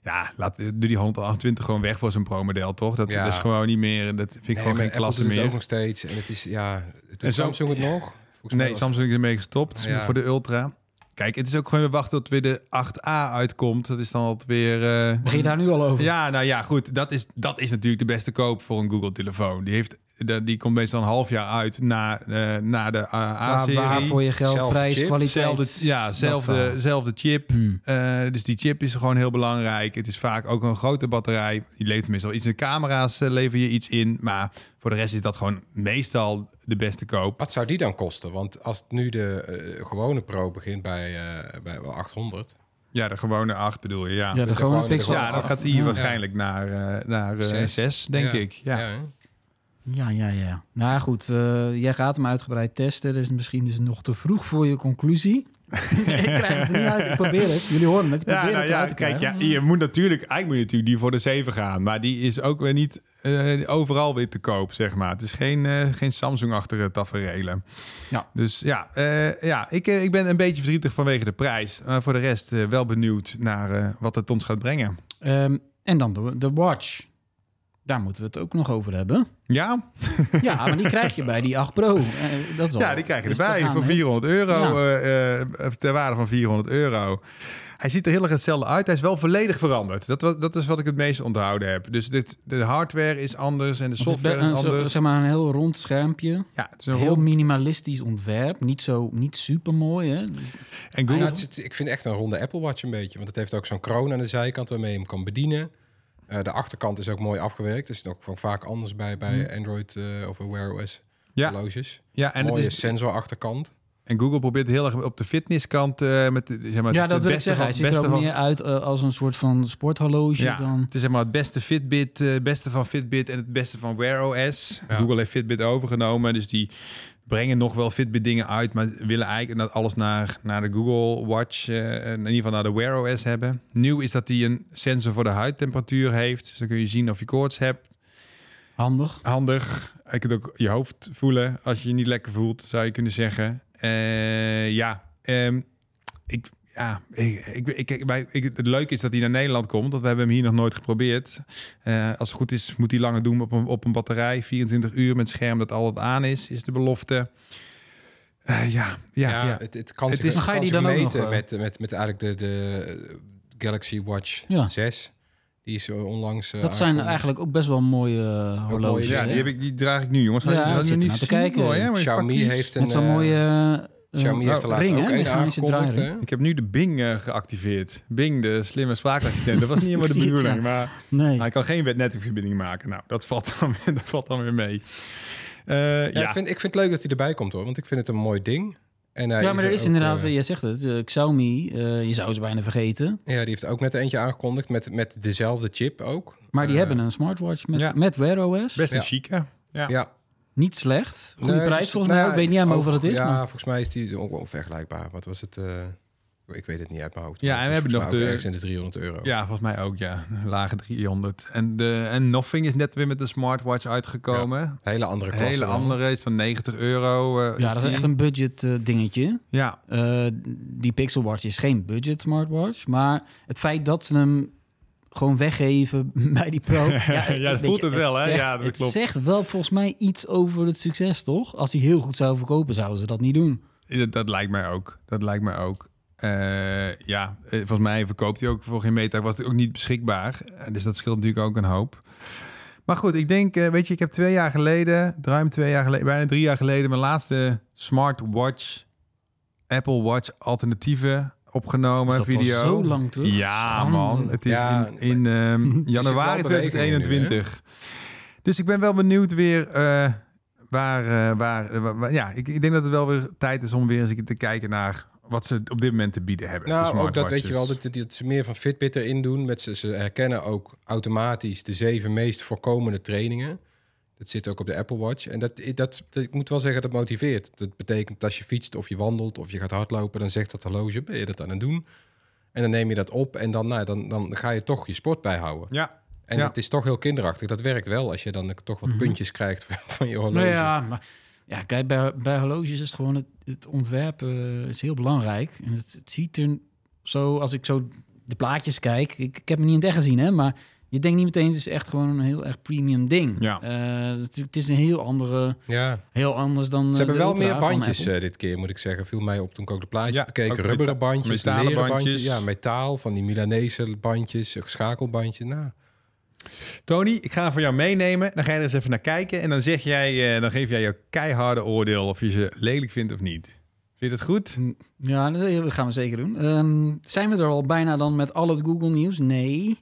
[SPEAKER 3] Ja, laat doe die 128 gewoon weg voor zo'n Pro-model, toch? Dat,
[SPEAKER 4] Ja.
[SPEAKER 3] dat is gewoon niet meer, dat vind ik gewoon geen klasse
[SPEAKER 4] Apple doet het
[SPEAKER 3] meer.
[SPEAKER 4] ook nog steeds. En het is, ja... Doet
[SPEAKER 3] En zo-
[SPEAKER 4] Samsung het nog? Volgens
[SPEAKER 3] Nee, Samsung is ermee gestopt
[SPEAKER 4] Ja.
[SPEAKER 3] voor de Ultra. Kijk, het is ook gewoon weer wachten tot weer de 8A uitkomt. Dat is dan altijd weer... eh,
[SPEAKER 2] Begin je daar nu al over?
[SPEAKER 3] Ja, nou ja, goed. Dat is, dat is natuurlijk de beste koop voor een Google-telefoon. Die, heeft, de- die komt meestal een half jaar uit na, eh, na de uh,
[SPEAKER 2] Waar, waar
[SPEAKER 3] A-serie.
[SPEAKER 2] voor je geld,
[SPEAKER 4] Zelfde
[SPEAKER 2] prijs,
[SPEAKER 4] chip,
[SPEAKER 2] kwaliteit.
[SPEAKER 3] Zelfde, ja, zelfde, zelfde chip.
[SPEAKER 2] Hmm.
[SPEAKER 3] Eh, dus die chip is gewoon heel belangrijk. Het is vaak ook een grote batterij. Die levert meestal iets in de camera's, lever je iets in. Maar voor de rest is dat gewoon meestal de beste koop.
[SPEAKER 4] Wat zou die dan kosten? Want als nu de eh, gewone Pro begint bij, eh, bij wel 800...
[SPEAKER 3] Ja, de gewone 8 bedoel je, ja.
[SPEAKER 2] Ja, de
[SPEAKER 4] de
[SPEAKER 2] gewone
[SPEAKER 4] gewone-
[SPEAKER 2] Pixel.
[SPEAKER 4] de
[SPEAKER 3] Ja, dan gaat die
[SPEAKER 2] Ja.
[SPEAKER 3] waarschijnlijk naar, eh naar eh,
[SPEAKER 4] Zes.
[SPEAKER 3] 6, denk
[SPEAKER 4] Ja.
[SPEAKER 3] ik. Ja.
[SPEAKER 4] hè?
[SPEAKER 2] Ja, ja, ja. Nou goed, eh, jij gaat hem uitgebreid testen. Dat is misschien dus nog te vroeg voor je conclusie. ik krijg het niet uit. Ik probeer het. Jullie horen het. Ik
[SPEAKER 3] Ja,
[SPEAKER 2] probeer
[SPEAKER 3] nou
[SPEAKER 2] het
[SPEAKER 3] ja,
[SPEAKER 2] eruit te
[SPEAKER 3] kijk, ja,
[SPEAKER 2] krijgen.
[SPEAKER 3] je moet natuurlijk, eigenlijk moet je natuurlijk die voor de 7 gaan. Maar die is ook weer niet eh, overal weer te koop, zeg maar. Het is geen, eh, geen Samsung-achtige tafereelen.
[SPEAKER 2] Ja.
[SPEAKER 3] Dus ja, eh, ja ik, ik ben een beetje verdrietig vanwege de prijs. Maar voor de rest wel benieuwd naar wat het ons gaat brengen.
[SPEAKER 2] Ehm, en dan de, de Watch. Daar moeten we het ook nog over hebben.
[SPEAKER 3] Ja,
[SPEAKER 2] Ja, maar die krijg je bij die 8 Pro. Dat is
[SPEAKER 3] ja die krijg je erbij voor
[SPEAKER 2] we-
[SPEAKER 3] 400 euro.
[SPEAKER 2] Ja.
[SPEAKER 3] ter waarde van 400 euro. Hij ziet er heel erg hetzelfde uit. Hij is wel volledig veranderd. Dat, dat is wat ik het meest onthouden heb. Dus dit, de hardware is anders en de
[SPEAKER 2] Het is
[SPEAKER 3] software
[SPEAKER 2] be- een,
[SPEAKER 3] is anders.
[SPEAKER 2] zeg maar een heel rond schermpje.
[SPEAKER 3] Ja, het is een
[SPEAKER 2] Heel
[SPEAKER 3] rond-
[SPEAKER 2] minimalistisch ontwerp. Niet, zo, niet super mooi, hè?
[SPEAKER 3] En
[SPEAKER 4] Ja,
[SPEAKER 3] Google,
[SPEAKER 4] het is- ik vind echt een ronde Apple Watch een beetje. Want het heeft ook zo'n kroon aan de zijkant waarmee je hem kan bedienen. Eh, de achterkant is ook mooi afgewerkt. Dat is ook van vaak anders bij, bij Android eh, of Wear OS
[SPEAKER 3] ja,
[SPEAKER 4] horloges.
[SPEAKER 3] ja, en,
[SPEAKER 4] Mooie
[SPEAKER 3] het is,
[SPEAKER 4] sensor achterkant.
[SPEAKER 3] En Google probeert heel erg op de fitnesskant eh met de- zeg maar, het
[SPEAKER 2] ja,
[SPEAKER 3] is
[SPEAKER 2] dat
[SPEAKER 3] het
[SPEAKER 2] wil ik
[SPEAKER 3] beste
[SPEAKER 2] zeggen. Hij
[SPEAKER 3] van-
[SPEAKER 2] ziet er
[SPEAKER 3] beste
[SPEAKER 2] ook
[SPEAKER 3] van-
[SPEAKER 2] meer uit eh, als een soort van sporthorloge
[SPEAKER 3] Ja,
[SPEAKER 2] dan...
[SPEAKER 3] het is zeg maar het beste Fitbit, eh, het beste van Fitbit en het beste van Wear OS.
[SPEAKER 4] Ja.
[SPEAKER 3] Google heeft Fitbit overgenomen, dus die brengen nog wel Fitbit dingen uit, maar willen eigenlijk dat alles naar, naar de Google Watch, eh, in ieder geval naar de Wear OS hebben. Nieuw is dat die een sensor voor de huidtemperatuur heeft, dus dan kun je zien of je koorts hebt.
[SPEAKER 2] Handig.
[SPEAKER 3] Handig. Je kunt ook je hoofd voelen als je je niet lekker voelt, zou je kunnen zeggen. Eh, ja, ehm, ik, ja ik, ik, ik, bij, ik, het leuke is dat hij naar Nederland komt, want we hebben hem hier nog nooit geprobeerd. Eh, als het goed is, moet hij langer doen op een, op een batterij. 24 uur met scherm dat altijd aan is, is de belofte. Eh, ja, ja,
[SPEAKER 4] Ja,
[SPEAKER 3] ja.
[SPEAKER 4] Het, het kan
[SPEAKER 3] Het
[SPEAKER 4] zich,
[SPEAKER 3] is-
[SPEAKER 4] het
[SPEAKER 2] Ga je die
[SPEAKER 4] zich
[SPEAKER 2] dan ook
[SPEAKER 4] meten
[SPEAKER 2] nog,
[SPEAKER 4] met, met, met eigenlijk de, de Galaxy Watch
[SPEAKER 2] Ja.
[SPEAKER 4] 6. Die is eh, onlangs eh,
[SPEAKER 2] Dat zijn eigenlijk ook best wel mooie eh, horloges.
[SPEAKER 3] Ja, die, heb ik, die draag ik nu, jongens.
[SPEAKER 2] Ja,
[SPEAKER 3] je
[SPEAKER 2] zit
[SPEAKER 3] niet
[SPEAKER 2] te kijken.
[SPEAKER 3] Mooi, hè? Met
[SPEAKER 4] Xiaomi heeft een
[SPEAKER 2] Met zo'n
[SPEAKER 4] eh,
[SPEAKER 2] mooie eh,
[SPEAKER 4] Xiaomi heeft er laatst
[SPEAKER 2] ring,
[SPEAKER 4] ook een hè?
[SPEAKER 3] Ik heb nu de Bing eh, geactiveerd. Bing, de slimme spraakassistent. Dat was niet helemaal de bedoeling,
[SPEAKER 2] ja.
[SPEAKER 3] maar...
[SPEAKER 2] Nee.
[SPEAKER 3] Hij kan geen netwerkverbinding maken. Nou, dat valt dan, weer- dat valt dan weer mee. Eh,
[SPEAKER 4] Ja,
[SPEAKER 3] ja,
[SPEAKER 4] Ik, vind, ik vind het leuk dat hij erbij komt hoor, want ik vind het een mooi ding. En hij
[SPEAKER 2] ja, maar er is
[SPEAKER 4] ook,
[SPEAKER 2] inderdaad,
[SPEAKER 4] eh,
[SPEAKER 2] je zegt het, eh, Xiaomi, eh, je zou ze bijna vergeten.
[SPEAKER 4] ja, die heeft ook net eentje aangekondigd met, met dezelfde chip ook.
[SPEAKER 2] Maar die
[SPEAKER 4] Eh,
[SPEAKER 2] hebben een smartwatch met,
[SPEAKER 3] ja.
[SPEAKER 2] met Wear OS.
[SPEAKER 3] best een
[SPEAKER 4] Ja.
[SPEAKER 3] chique. Ja.
[SPEAKER 4] Ja,
[SPEAKER 2] Niet slecht. Goede
[SPEAKER 4] Nee,
[SPEAKER 2] prijs
[SPEAKER 4] dus-
[SPEAKER 2] volgens
[SPEAKER 4] nou
[SPEAKER 2] mij. ook. Ik weet niet helemaal
[SPEAKER 4] ook-
[SPEAKER 2] hoeveel het is.
[SPEAKER 4] Ja,
[SPEAKER 2] maar
[SPEAKER 4] volgens mij is die ook wel vergelijkbaar. Wat was het? Ik weet het niet uit mijn hoofd.
[SPEAKER 3] Ja, en we hebben
[SPEAKER 4] volgens
[SPEAKER 3] nog
[SPEAKER 4] mij ook
[SPEAKER 3] de-
[SPEAKER 4] ergens in de 300 euro.
[SPEAKER 3] Ja, volgens mij ook, ja. Lage 300. En, de, en Nothing is net weer met de smartwatch uitgekomen.
[SPEAKER 4] Hele andere klasse.
[SPEAKER 3] hele
[SPEAKER 4] dan.
[SPEAKER 3] andere, is van 90 euro. eh,
[SPEAKER 2] ja, dat is echt een budget eh, dingetje.
[SPEAKER 3] Ja,
[SPEAKER 2] Eh, die Pixel Watch is geen budget smartwatch. Maar het feit dat ze hem gewoon weggeven bij die Pro. ja,
[SPEAKER 3] dat voelt
[SPEAKER 2] je,
[SPEAKER 3] het wel, hè?
[SPEAKER 2] Zegt,
[SPEAKER 3] Ja, dat
[SPEAKER 2] het
[SPEAKER 3] klopt.
[SPEAKER 2] zegt wel volgens mij iets over het succes, toch? Als hij heel goed zou verkopen, zouden ze dat niet doen.
[SPEAKER 3] dat, dat lijkt mij ook. Dat lijkt mij ook. Eh, ja, eh, volgens mij verkoopt hij ook voor geen meter. Was het ook niet beschikbaar. Eh, dus dat scheelt natuurlijk ook een hoop. Maar goed, ik denk, eh, weet je, ik heb twee jaar geleden, ruim twee jaar geleden, bijna drie jaar geleden, mijn laatste smartwatch, Apple Watch alternatieven opgenomen.
[SPEAKER 2] Is dat al
[SPEAKER 3] video.
[SPEAKER 2] zo lang terug?
[SPEAKER 3] Ja,
[SPEAKER 2] Schande.
[SPEAKER 3] man. Het is
[SPEAKER 4] Ja,
[SPEAKER 3] in, in ehm, januari
[SPEAKER 4] wel beweging in nu,
[SPEAKER 3] 2021. dus ik ben wel benieuwd weer eh, waar, waar, waar- Ja, ik, ik denk dat het wel weer tijd is om weer eens te kijken naar wat ze op dit moment te bieden hebben.
[SPEAKER 4] Nou, ook dat weet je wel, dat, dat ze meer van Fitbit erin doen. Met ze, ze herkennen ook automatisch de zeven meest voorkomende trainingen. Dat zit ook op de Apple Watch. En dat, dat, dat- ik moet wel zeggen, dat motiveert. Dat betekent dat als je fietst of je wandelt of je gaat hardlopen, dan zegt dat horloge, ben je dat aan het doen? En dan neem je dat op en dan, nou, dan, dan ga je toch je sport bijhouden.
[SPEAKER 3] Ja,
[SPEAKER 4] En
[SPEAKER 3] Ja.
[SPEAKER 4] het is toch heel kinderachtig. Dat werkt wel als je dan toch wat
[SPEAKER 2] Mhm.
[SPEAKER 4] puntjes krijgt van je horloge.
[SPEAKER 2] Nou ja, maar ja, kijk, bij, bij horloges is het gewoon het, het ontwerp eh, is heel belangrijk. En het, het ziet er zo, als ik zo de plaatjes kijk, ik, ik heb hem niet in het echt gezien, hè, maar je denkt niet meteen, het is echt gewoon een heel erg premium ding.
[SPEAKER 3] Ja.
[SPEAKER 2] Eh, het, het is een heel andere,
[SPEAKER 4] ja.
[SPEAKER 2] heel anders dan.
[SPEAKER 4] Ze
[SPEAKER 2] eh,
[SPEAKER 4] hebben
[SPEAKER 2] de
[SPEAKER 4] wel
[SPEAKER 2] Ultra
[SPEAKER 4] meer bandjes eh, dit keer, moet ik zeggen. Viel mij op toen ik ook de plaatjes
[SPEAKER 3] Ja,
[SPEAKER 4] bekeek. Rubberen bandjes,
[SPEAKER 3] metalen
[SPEAKER 4] leren
[SPEAKER 3] bandjes.
[SPEAKER 4] bandjes. Ja, metaal van die Milanese bandjes, schakelbandjes. Nou,
[SPEAKER 3] Tony, ik ga voor jou meenemen. Dan ga je er eens even naar kijken. En dan zeg jij, eh, dan geef jij je keiharde oordeel of je ze lelijk vindt of niet. Vind je dat goed?
[SPEAKER 2] Ja, dat gaan we zeker doen. Ehm, zijn we er al bijna dan met al het Google nieuws? Nee.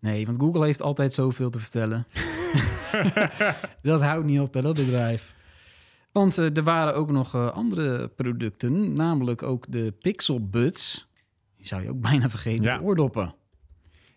[SPEAKER 2] Nee, want Google heeft altijd zoveel te vertellen. dat houdt niet op, hè, dat bedrijf. Want eh, er waren ook nog eh, andere producten, namelijk ook de Pixel Buds. Die zou je ook bijna vergeten,
[SPEAKER 3] Ja.
[SPEAKER 2] de oordoppen.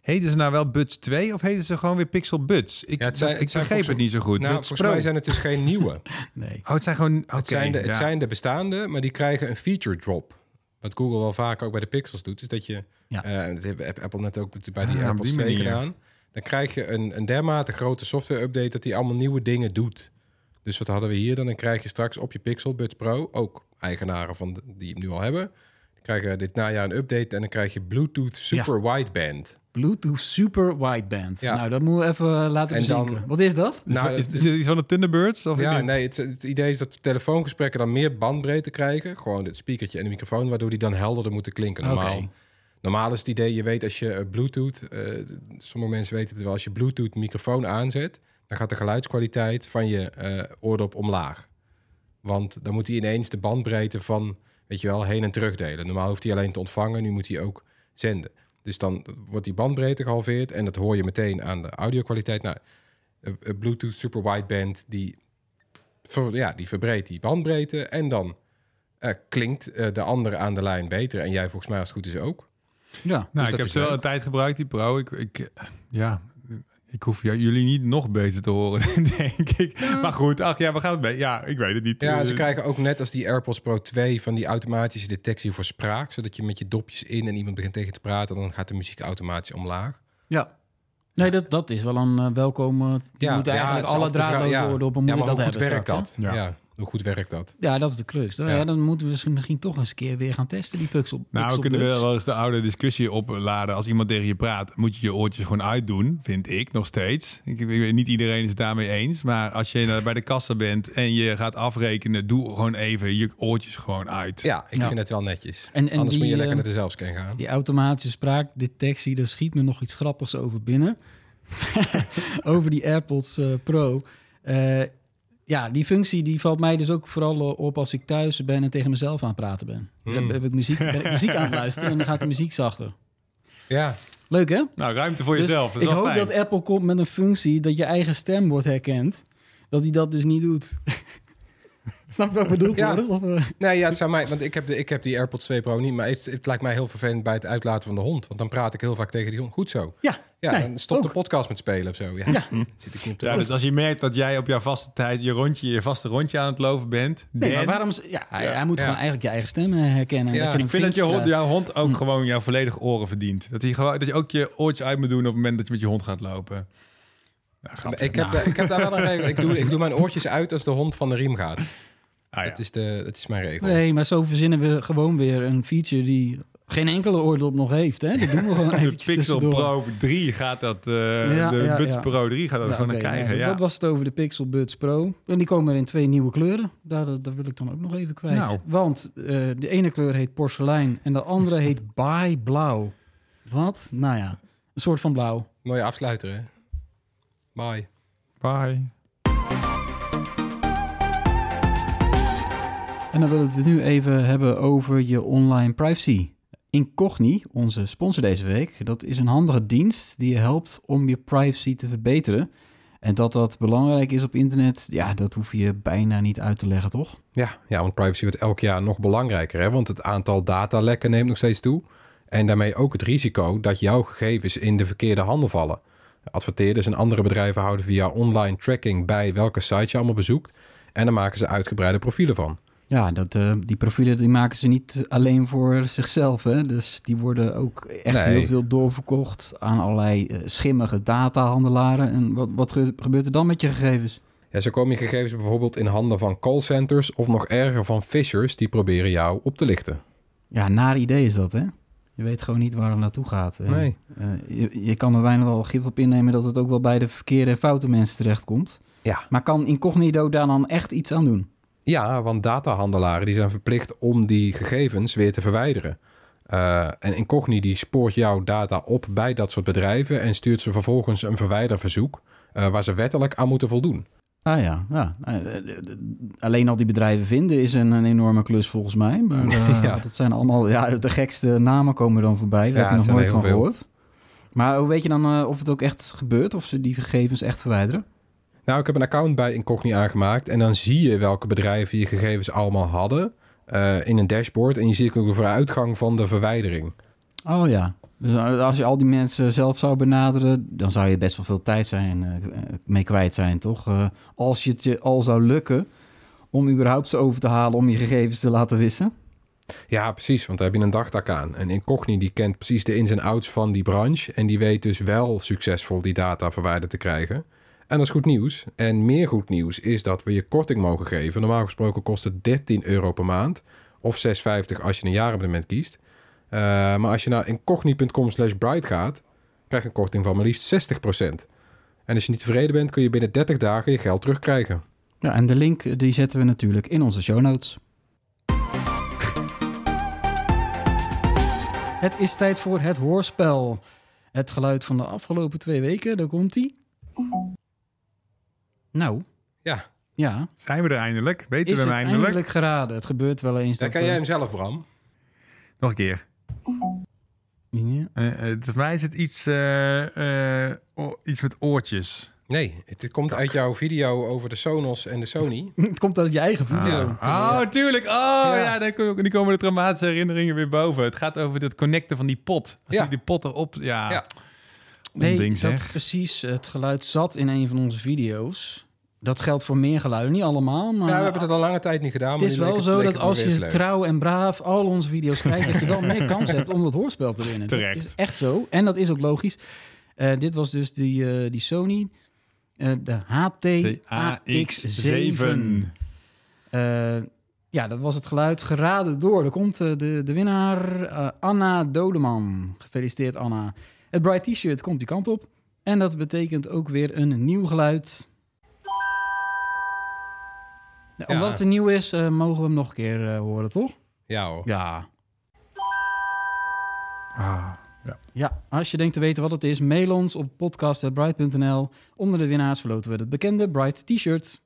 [SPEAKER 3] Heten ze nou wel Buds 2 of heten ze gewoon weer Pixel Buds? Ik,
[SPEAKER 4] Ja, het zijn-
[SPEAKER 3] ik
[SPEAKER 4] het zijn
[SPEAKER 3] begreep het niet zo goed.
[SPEAKER 4] nou volgens mij
[SPEAKER 3] Pro.
[SPEAKER 4] zijn het dus geen nieuwe.
[SPEAKER 2] Nee.
[SPEAKER 3] Oh, het zijn gewoon... Oké,
[SPEAKER 4] het, zijn de, het
[SPEAKER 3] ja.
[SPEAKER 4] zijn de bestaande, maar die krijgen een feature drop. Wat Google wel vaak ook bij de Pixels doet, is dat je...
[SPEAKER 2] Ja.
[SPEAKER 4] eh, dat heeft Apple net ook bij die
[SPEAKER 3] Ah, die
[SPEAKER 4] 2
[SPEAKER 3] manier.
[SPEAKER 4] gedaan. Dan krijg je een, een dermate grote software-update dat die allemaal nieuwe dingen doet. Dus wat hadden we hier dan? Dan krijg je straks op je Pixel Buds Pro, ook eigenaren van de, die hem nu al hebben, die krijgen dit najaar een update en dan krijg je Bluetooth Super Wideband.
[SPEAKER 2] Bluetooth Super Wideband.
[SPEAKER 4] Ja.
[SPEAKER 2] Nou, dat moeten we even eh, laten
[SPEAKER 4] En dan-
[SPEAKER 2] bezinken. Wat is dat?
[SPEAKER 3] Is,
[SPEAKER 4] Nou,
[SPEAKER 3] is,
[SPEAKER 4] het-
[SPEAKER 3] is van de Thunderbirds? Of
[SPEAKER 4] Ja, nee, het, het idee is dat de telefoongesprekken dan meer bandbreedte krijgen. Gewoon het speakertje en de microfoon, waardoor die dan helderder moeten klinken. Normaal, normaal is het idee, je weet als je eh, Bluetooth, eh, sommige mensen weten het wel, als je Bluetooth microfoon aanzet, dan gaat de geluidskwaliteit van je eh oordop omlaag. Want dan moet hij ineens de bandbreedte van, weet je wel, heen en terug delen. Normaal hoeft hij alleen te ontvangen, nu moet hij ook zenden. Dus dan wordt die bandbreedte gehalveerd en dat hoor je meteen aan de audiokwaliteit. Nou, eh, eh, Bluetooth Super Wideband, die, ver- ja, die verbreedt die bandbreedte en dan eh, klinkt eh, de andere aan de lijn beter. En jij volgens mij als het goed is ook.
[SPEAKER 2] Ja.
[SPEAKER 3] Nou,
[SPEAKER 4] Dus
[SPEAKER 3] ik heb ze wel een tijd gebruikt, die Pro. Ik, ik, ja, ik hoef jullie niet nog beter te horen, denk ik. Maar goed, ach ja, we gaan het mee. Ja, ik weet het niet.
[SPEAKER 4] Ja,
[SPEAKER 3] Eh,
[SPEAKER 4] ze krijgen ook net als die AirPods Pro 2 van die automatische detectie voor spraak. Zodat je met je dopjes in en iemand begint tegen te praten, dan gaat de muziek automatisch omlaag.
[SPEAKER 2] Ja. Nee, dat, dat is wel een eh, welkom. eh, die moeten eigenlijk alle draadloze
[SPEAKER 4] ja.
[SPEAKER 2] oordoppen
[SPEAKER 4] Ja,
[SPEAKER 2] moeten
[SPEAKER 4] maar
[SPEAKER 2] dat
[SPEAKER 4] goed
[SPEAKER 2] hebben
[SPEAKER 4] werkt dat?
[SPEAKER 3] Ja.
[SPEAKER 4] Hoe goed werkt dat?
[SPEAKER 2] Ja, dat is de crux. Ja.
[SPEAKER 4] Ja.
[SPEAKER 2] dan moeten we misschien, misschien toch eens een keer weer gaan testen, die pixel.
[SPEAKER 3] Nou, we kunnen
[SPEAKER 2] buds.
[SPEAKER 3] wel eens de oude discussie opladen. Als iemand tegen je praat, moet je je oortjes gewoon uitdoen, vind ik nog steeds. Ik, ik weet niet iedereen is het daarmee eens. Maar als je bij de kassa bent en je gaat afrekenen, doe gewoon even je oortjes gewoon uit.
[SPEAKER 4] Ja, ik
[SPEAKER 2] Ja.
[SPEAKER 4] vind het wel netjes.
[SPEAKER 2] En, en
[SPEAKER 4] Anders
[SPEAKER 2] die,
[SPEAKER 4] moet je lekker
[SPEAKER 2] eh,
[SPEAKER 4] naar de zelfscan gaan.
[SPEAKER 2] Die automatische spraakdetectie, daar schiet me nog iets grappigs over binnen. over die AirPods eh, Pro. Eh, ja, die functie die valt mij dus ook vooral op als ik thuis ben en tegen mezelf aan het praten ben. Dus
[SPEAKER 4] Hmm.
[SPEAKER 2] heb, heb ik muziek, ben ik muziek aan het luisteren en dan gaat de muziek zachter.
[SPEAKER 4] Ja,
[SPEAKER 2] Leuk hè?
[SPEAKER 3] Nou, ruimte voor
[SPEAKER 2] Dus
[SPEAKER 3] jezelf.
[SPEAKER 2] Ik
[SPEAKER 3] wel
[SPEAKER 2] hoop
[SPEAKER 3] fijn.
[SPEAKER 2] dat Apple komt met een functie dat je eigen stem wordt herkend. Dat hij dat dus niet doet. Snap je wat ik bedoel?
[SPEAKER 4] Ja.
[SPEAKER 2] Of, eh?
[SPEAKER 4] nee, ja, het zou mij, want ik heb, de, ik heb die AirPods 2 Pro niet, maar het, het lijkt mij heel vervelend bij het uitlaten van de hond. Want dan praat ik heel vaak tegen die hond. Goed zo.
[SPEAKER 2] Ja,
[SPEAKER 4] Ja,
[SPEAKER 2] nee,
[SPEAKER 4] en stop de podcast met spelen of zo. Ja,
[SPEAKER 2] Ja.
[SPEAKER 4] zit ik niet
[SPEAKER 3] Ja, dus als je merkt dat jij op jouw vaste tijd je, rondje, je vaste rondje aan het lopen bent,
[SPEAKER 2] Nee, maar
[SPEAKER 3] dan-
[SPEAKER 2] waarom... is- Ja, hij,
[SPEAKER 3] Ja.
[SPEAKER 2] hij moet
[SPEAKER 4] Ja.
[SPEAKER 2] gewoon eigenlijk je eigen stem eh, herkennen.
[SPEAKER 4] Ja,
[SPEAKER 2] dat je
[SPEAKER 3] ik vind dat je hond,
[SPEAKER 2] krijgt.
[SPEAKER 3] jouw hond ook
[SPEAKER 2] Hm.
[SPEAKER 3] gewoon jouw volledige oren verdient. Dat, hij gewoon, dat je ook je oortjes uit moet doen op het moment dat je met je hond gaat lopen. Ja.
[SPEAKER 4] Ik heb,
[SPEAKER 2] Nou.
[SPEAKER 4] ik heb daar wel een regel. Ik doe, ik doe mijn oortjes uit als de hond van de riem gaat.
[SPEAKER 3] Ah, ja.
[SPEAKER 4] dat, is de, dat is mijn regel.
[SPEAKER 2] Nee, maar zo verzinnen we gewoon weer een feature die geen enkele oordop nog heeft. Hè? Dat doen we gewoon
[SPEAKER 3] De
[SPEAKER 2] eventjes
[SPEAKER 3] Pixel
[SPEAKER 2] tussendoor.
[SPEAKER 3] Pro 3 gaat dat, eh,
[SPEAKER 2] Ja,
[SPEAKER 3] de
[SPEAKER 2] ja,
[SPEAKER 3] Buds
[SPEAKER 2] ja.
[SPEAKER 3] Pro 3 gaat dat
[SPEAKER 2] Ja,
[SPEAKER 3] gewoon naar krijgen. Ja.
[SPEAKER 2] Dat was het over de Pixel Buds Pro. En die komen er in twee nieuwe kleuren. Daar, daar wil ik dan ook nog even kwijt.
[SPEAKER 3] Nou.
[SPEAKER 2] Want eh, de ene kleur heet porselein en de andere heet baai blauw. Wat? Nou ja, een soort van blauw.
[SPEAKER 4] Mooie afsluiter, hè? Bye.
[SPEAKER 3] Bye.
[SPEAKER 2] En dan willen we het nu even hebben over je online privacy. Incogni, onze sponsor deze week, dat is een handige dienst die je helpt om je privacy te verbeteren. En dat dat belangrijk is op internet, ja, dat hoef je bijna niet uit te leggen, toch?
[SPEAKER 4] Ja, ja, want privacy wordt elk jaar nog belangrijker, hè? Want het aantal datalekken neemt nog steeds toe. En daarmee ook het risico dat jouw gegevens in de verkeerde handen vallen. Adverteerders en andere bedrijven houden via online tracking bij welke site je allemaal bezoekt. En daar maken ze uitgebreide profielen van.
[SPEAKER 2] Ja, dat, eh, die profielen die maken ze niet alleen voor zichzelf. Hè? Dus die worden ook echt
[SPEAKER 4] Nee.
[SPEAKER 2] heel veel doorverkocht aan allerlei eh, schimmige datahandelaren. En wat, wat ge- gebeurt er dan met je gegevens?
[SPEAKER 4] Ja, zo komen je gegevens bijvoorbeeld in handen van callcenters of nog erger van phishers die proberen jou op te lichten.
[SPEAKER 2] Ja, naar idee is dat, hè? Je weet gewoon niet waar het naartoe gaat.
[SPEAKER 4] Nee.
[SPEAKER 2] eh, je, je kan er bijna wel gif op innemen dat het ook wel bij de verkeerde en foute mensen terechtkomt.
[SPEAKER 4] Ja.
[SPEAKER 2] Maar kan Incognito daar dan echt iets aan doen?
[SPEAKER 4] Ja, want datahandelaren die zijn verplicht om die gegevens weer te verwijderen. Eh, en Incogni die spoort jouw data op bij dat soort bedrijven en stuurt ze vervolgens een verwijderverzoek eh, waar ze wettelijk aan moeten voldoen.
[SPEAKER 2] Ah ja, ja. Eh, alleen al die bedrijven vinden is een, een enorme klus volgens mij. Maar
[SPEAKER 4] Ja.
[SPEAKER 2] dat zijn allemaal, ja, de gekste namen komen dan voorbij. Daar
[SPEAKER 4] Ja,
[SPEAKER 2] heb je nog nooit van
[SPEAKER 4] veel.
[SPEAKER 2] gehoord. Maar hoe weet je dan of het ook echt gebeurt? Of ze die gegevens echt verwijderen?
[SPEAKER 4] Nou, ik heb een account bij Incogni aangemaakt en dan zie je welke bedrijven je gegevens allemaal hadden eh, in een dashboard. En je ziet ook de vooruitgang van de verwijdering.
[SPEAKER 2] Oh ja. Dus als je al die mensen zelf zou benaderen, dan zou je best wel veel tijd zijn, eh, mee kwijt zijn, toch? Eh, als je het je al zou lukken om überhaupt ze over te halen om je gegevens te laten wissen.
[SPEAKER 4] Ja, precies, want daar heb je een dagtak aan. En Incogni die kent precies de ins en outs van die branche en die weet dus wel succesvol die data verwijderd te krijgen. En dat is goed nieuws. En meer goed nieuws is dat we je korting mogen geven. Normaal gesproken kost het 13 euro per maand. Of 6,50 als je een jaarabonnement kiest. Eh, maar als je naar incogni.com slash bright gaat, krijg je een korting van maar liefst 60%. En als je niet tevreden bent, kun je binnen 30 dagen je geld terugkrijgen.
[SPEAKER 2] Ja, en de link die zetten we natuurlijk in onze show notes. Het is tijd voor het hoorspel. Het geluid van de afgelopen twee weken, daar komt ie. Nou,
[SPEAKER 4] Ja,
[SPEAKER 2] ja.
[SPEAKER 3] Zijn we er eindelijk? Weten
[SPEAKER 2] Is
[SPEAKER 3] we
[SPEAKER 2] het
[SPEAKER 3] eindelijk?
[SPEAKER 2] eindelijk geraden? Het gebeurt wel eens.
[SPEAKER 4] dan
[SPEAKER 2] dat,
[SPEAKER 4] kan jij hem zelf, Bram.
[SPEAKER 3] Nog een keer.
[SPEAKER 2] ja.
[SPEAKER 3] Eh, eh, volgens mij is het iets, eh, eh, o- iets met oortjes.
[SPEAKER 4] Nee, het, het komt uit jouw video over de Sonos en de Sony.
[SPEAKER 2] Het komt uit je eigen video.
[SPEAKER 3] Ah. Oh, tuurlijk. Oh, ja, dan komen- die komen de traumatische herinneringen weer boven. Het gaat over het connecten van die pot. Als
[SPEAKER 4] Ja.
[SPEAKER 3] je die pot erop... Ja,
[SPEAKER 4] Ja.
[SPEAKER 2] Nee,
[SPEAKER 3] ding,
[SPEAKER 2] dat
[SPEAKER 3] zeg.
[SPEAKER 2] precies. Het geluid zat in een van onze video's. Dat geldt voor meer geluiden, niet allemaal. Maar
[SPEAKER 4] Ja, we hebben het al lange tijd niet gedaan.
[SPEAKER 2] het
[SPEAKER 4] maar
[SPEAKER 2] is
[SPEAKER 4] nu leek
[SPEAKER 2] wel zo dat als je trouw en braaf al onze video's kijkt, dat je wel meer kans hebt om dat hoorspel te winnen.
[SPEAKER 3] Terecht.
[SPEAKER 2] Dat is echt zo. En dat is ook logisch. Eh, dit was dus die, eh, die Sony, eh, de
[SPEAKER 3] De
[SPEAKER 2] HT-AX7.
[SPEAKER 3] AX7.
[SPEAKER 2] Eh, ja, dat was het geluid geraden door. Er komt de, de winnaar, eh, Anna Dodeman. Gefeliciteerd, Anna. Het Bright T-shirt komt die kant op. En dat betekent ook weer een nieuw geluid. Ja,
[SPEAKER 4] Ja.
[SPEAKER 2] Omdat het nieuw is, eh, mogen we hem nog een keer eh, horen, toch?
[SPEAKER 4] Ja hoor.
[SPEAKER 2] Ja.
[SPEAKER 3] Ah,
[SPEAKER 2] Ja, als je denkt te weten wat het is, mail ons op podcast.bright.nl. Onder de winnaars verloten we het bekende Bright T-shirt.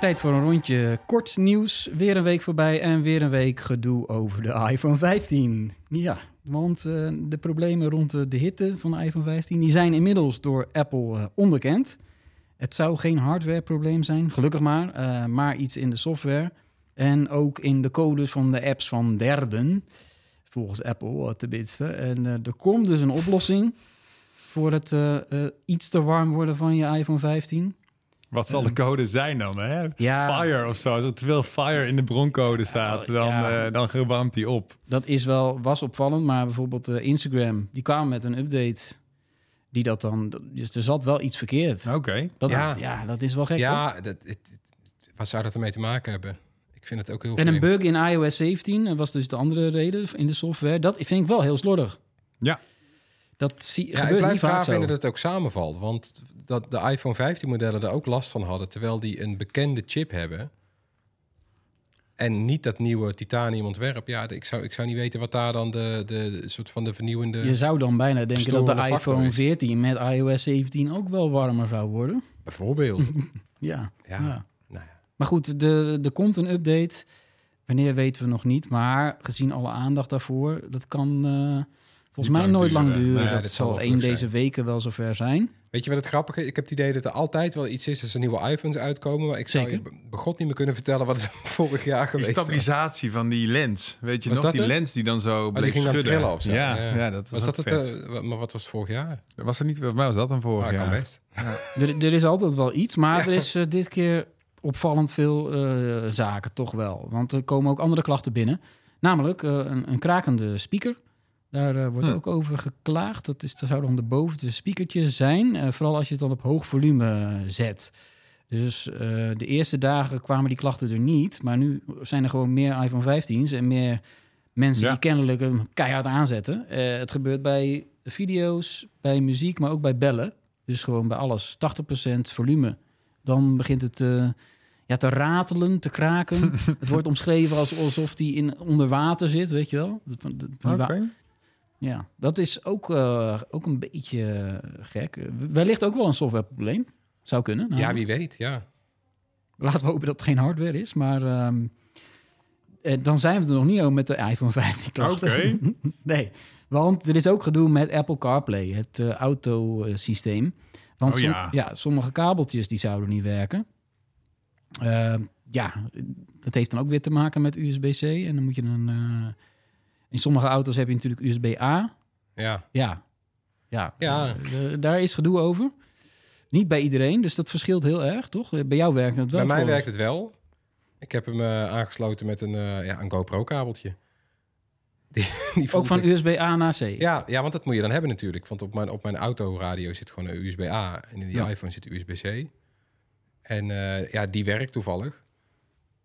[SPEAKER 2] Tijd voor een rondje kort nieuws. Weer een week voorbij en weer een week gedoe over de iPhone 15. Ja, want eh, de problemen rond de, de hitte van de iPhone 15... die zijn inmiddels door Apple eh, onderkend. Het zou geen hardwareprobleem zijn, gelukkig maar, eh, maar iets in de software... En ook in de codes van de apps van derden. Volgens Apple eh, tenminste. En eh, er komt dus een oplossing voor het iets te warm worden van je iPhone 15.
[SPEAKER 3] Wat zal de code zijn dan? Hè?
[SPEAKER 2] Ja.
[SPEAKER 3] Fire of zo. Als er te veel fire in de broncode staat,
[SPEAKER 2] Oh,
[SPEAKER 3] dan,
[SPEAKER 2] ja.
[SPEAKER 3] eh, dan die op.
[SPEAKER 2] Dat is wel, was opvallend, maar bijvoorbeeld Instagram, die kwam met een update die dat dan... Dus er zat wel iets verkeerd.
[SPEAKER 3] Oké.
[SPEAKER 2] Dat, ja.
[SPEAKER 4] Ja.
[SPEAKER 2] dat is wel gek, toch?
[SPEAKER 4] Ja, dat, het, wat zou dat ermee te maken hebben? Ik vind het ook heel
[SPEAKER 2] En een bug in iOS 17 dat was dus de andere reden in de software. Dat vind ik wel heel slordig.
[SPEAKER 3] Ja.
[SPEAKER 2] Dat zie,
[SPEAKER 4] Ja, ik
[SPEAKER 2] gebeurt
[SPEAKER 4] blijf
[SPEAKER 2] niet vaak
[SPEAKER 4] vinden dat het ook samenvalt. Want dat de iPhone 15 modellen er ook last van hadden... terwijl die een bekende chip hebben... en niet dat nieuwe titanium ontwerp. Ja, ik zou, ik zou niet weten wat daar dan de, de, de soort van de vernieuwende...
[SPEAKER 2] Je zou dan bijna denken dat de iPhone
[SPEAKER 4] is.
[SPEAKER 2] 14 met iOS 17 ook wel warmer zou worden.
[SPEAKER 4] Bijvoorbeeld.
[SPEAKER 2] Ja.
[SPEAKER 4] Ja.
[SPEAKER 2] ja.
[SPEAKER 4] nou ja.
[SPEAKER 2] Maar goed, de, er komt een update. Wanneer weten we nog niet. Maar gezien alle aandacht daarvoor, dat kan eh, volgens mij
[SPEAKER 3] lang
[SPEAKER 2] nooit lang
[SPEAKER 3] duren.
[SPEAKER 2] dat
[SPEAKER 4] dat zal
[SPEAKER 2] één deze weken wel zover zijn.
[SPEAKER 4] Weet je wat het grappige is? Ik heb het idee dat er altijd wel iets is als er nieuwe iPhones uitkomen. Maar ik zou je
[SPEAKER 2] Zeker.
[SPEAKER 4] be- begot niet meer kunnen vertellen wat het vorig jaar geweest was.
[SPEAKER 3] stabilisatie van die lens. Weet je
[SPEAKER 4] Was
[SPEAKER 3] nog?
[SPEAKER 4] dat
[SPEAKER 3] Die
[SPEAKER 4] het?
[SPEAKER 3] lens die dan zo
[SPEAKER 4] die
[SPEAKER 3] bleef
[SPEAKER 4] ging
[SPEAKER 3] schudden.
[SPEAKER 4] zo.
[SPEAKER 3] Ja,
[SPEAKER 4] Ja.
[SPEAKER 3] ja. dat was,
[SPEAKER 4] Was dat het? eh, maar wat was het vorig jaar?
[SPEAKER 3] was er niet, volgens mij was dat dan vorig
[SPEAKER 4] Ah, kan
[SPEAKER 3] jaar.
[SPEAKER 4] best.
[SPEAKER 2] Er, er is altijd wel iets, maar
[SPEAKER 4] Ja.
[SPEAKER 2] er is eh, dit keer opvallend veel eh, zaken, toch wel. Want er komen ook andere klachten binnen. Namelijk eh, een, een krakende speaker. Daar eh, wordt
[SPEAKER 3] Hm.
[SPEAKER 2] ook over geklaagd. Dat, is, dat zou dan de bovenste speakertje zijn. eh, vooral als je het dan op hoog volume zet. Dus eh, de eerste dagen kwamen die klachten er niet. Maar nu zijn er gewoon meer iPhone 15's en meer mensen
[SPEAKER 3] Ja.
[SPEAKER 2] die kennelijk hem keihard aanzetten. Eh, het gebeurt bij video's, bij muziek, maar ook bij bellen. Dus gewoon bij alles. 80% volume. Dan begint het eh, ja, te ratelen, te kraken. het wordt omschreven als, alsof die in, onder water zit, weet je wel. Die wa-. Ja, dat is ook, eh, ook een beetje gek. Wellicht ook wel een softwareprobleem. Zou kunnen.
[SPEAKER 4] Ja, wie weet, ja.
[SPEAKER 2] Laten we hopen dat het geen hardware is. Maar ehm, eh, dan zijn we er nog niet over met de iPhone 15 klachten.
[SPEAKER 3] Oké.
[SPEAKER 2] nee, want er is ook gedoe met Apple CarPlay, het eh autosysteem. Want
[SPEAKER 3] Oh
[SPEAKER 2] som-
[SPEAKER 3] ja.
[SPEAKER 2] ja, sommige kabeltjes die zouden niet werken. Ehm, ja, dat heeft dan ook weer te maken met USB-C. En dan moet je een... eh, in sommige auto's heb je natuurlijk USB-A.
[SPEAKER 4] Ja,
[SPEAKER 2] Ja, ja.
[SPEAKER 4] Ja.
[SPEAKER 2] Eh, eh, daar is gedoe over. Niet bij iedereen, dus dat verschilt heel erg, toch? Eh, Bij jou werkt het wel.
[SPEAKER 4] bij mij werkt het wel. Ik heb hem aangesloten met een, ja, een GoPro-kabeltje. Die, die
[SPEAKER 2] Ook van
[SPEAKER 4] ik-
[SPEAKER 2] USB-A naar C.
[SPEAKER 4] Ja, ja, want dat moet je dan hebben natuurlijk. Want op mijn, op mijn autoradio zit gewoon een USB-A. En in die
[SPEAKER 2] Ja.
[SPEAKER 4] iPhone zit USB-C. En ja, die werkt toevallig.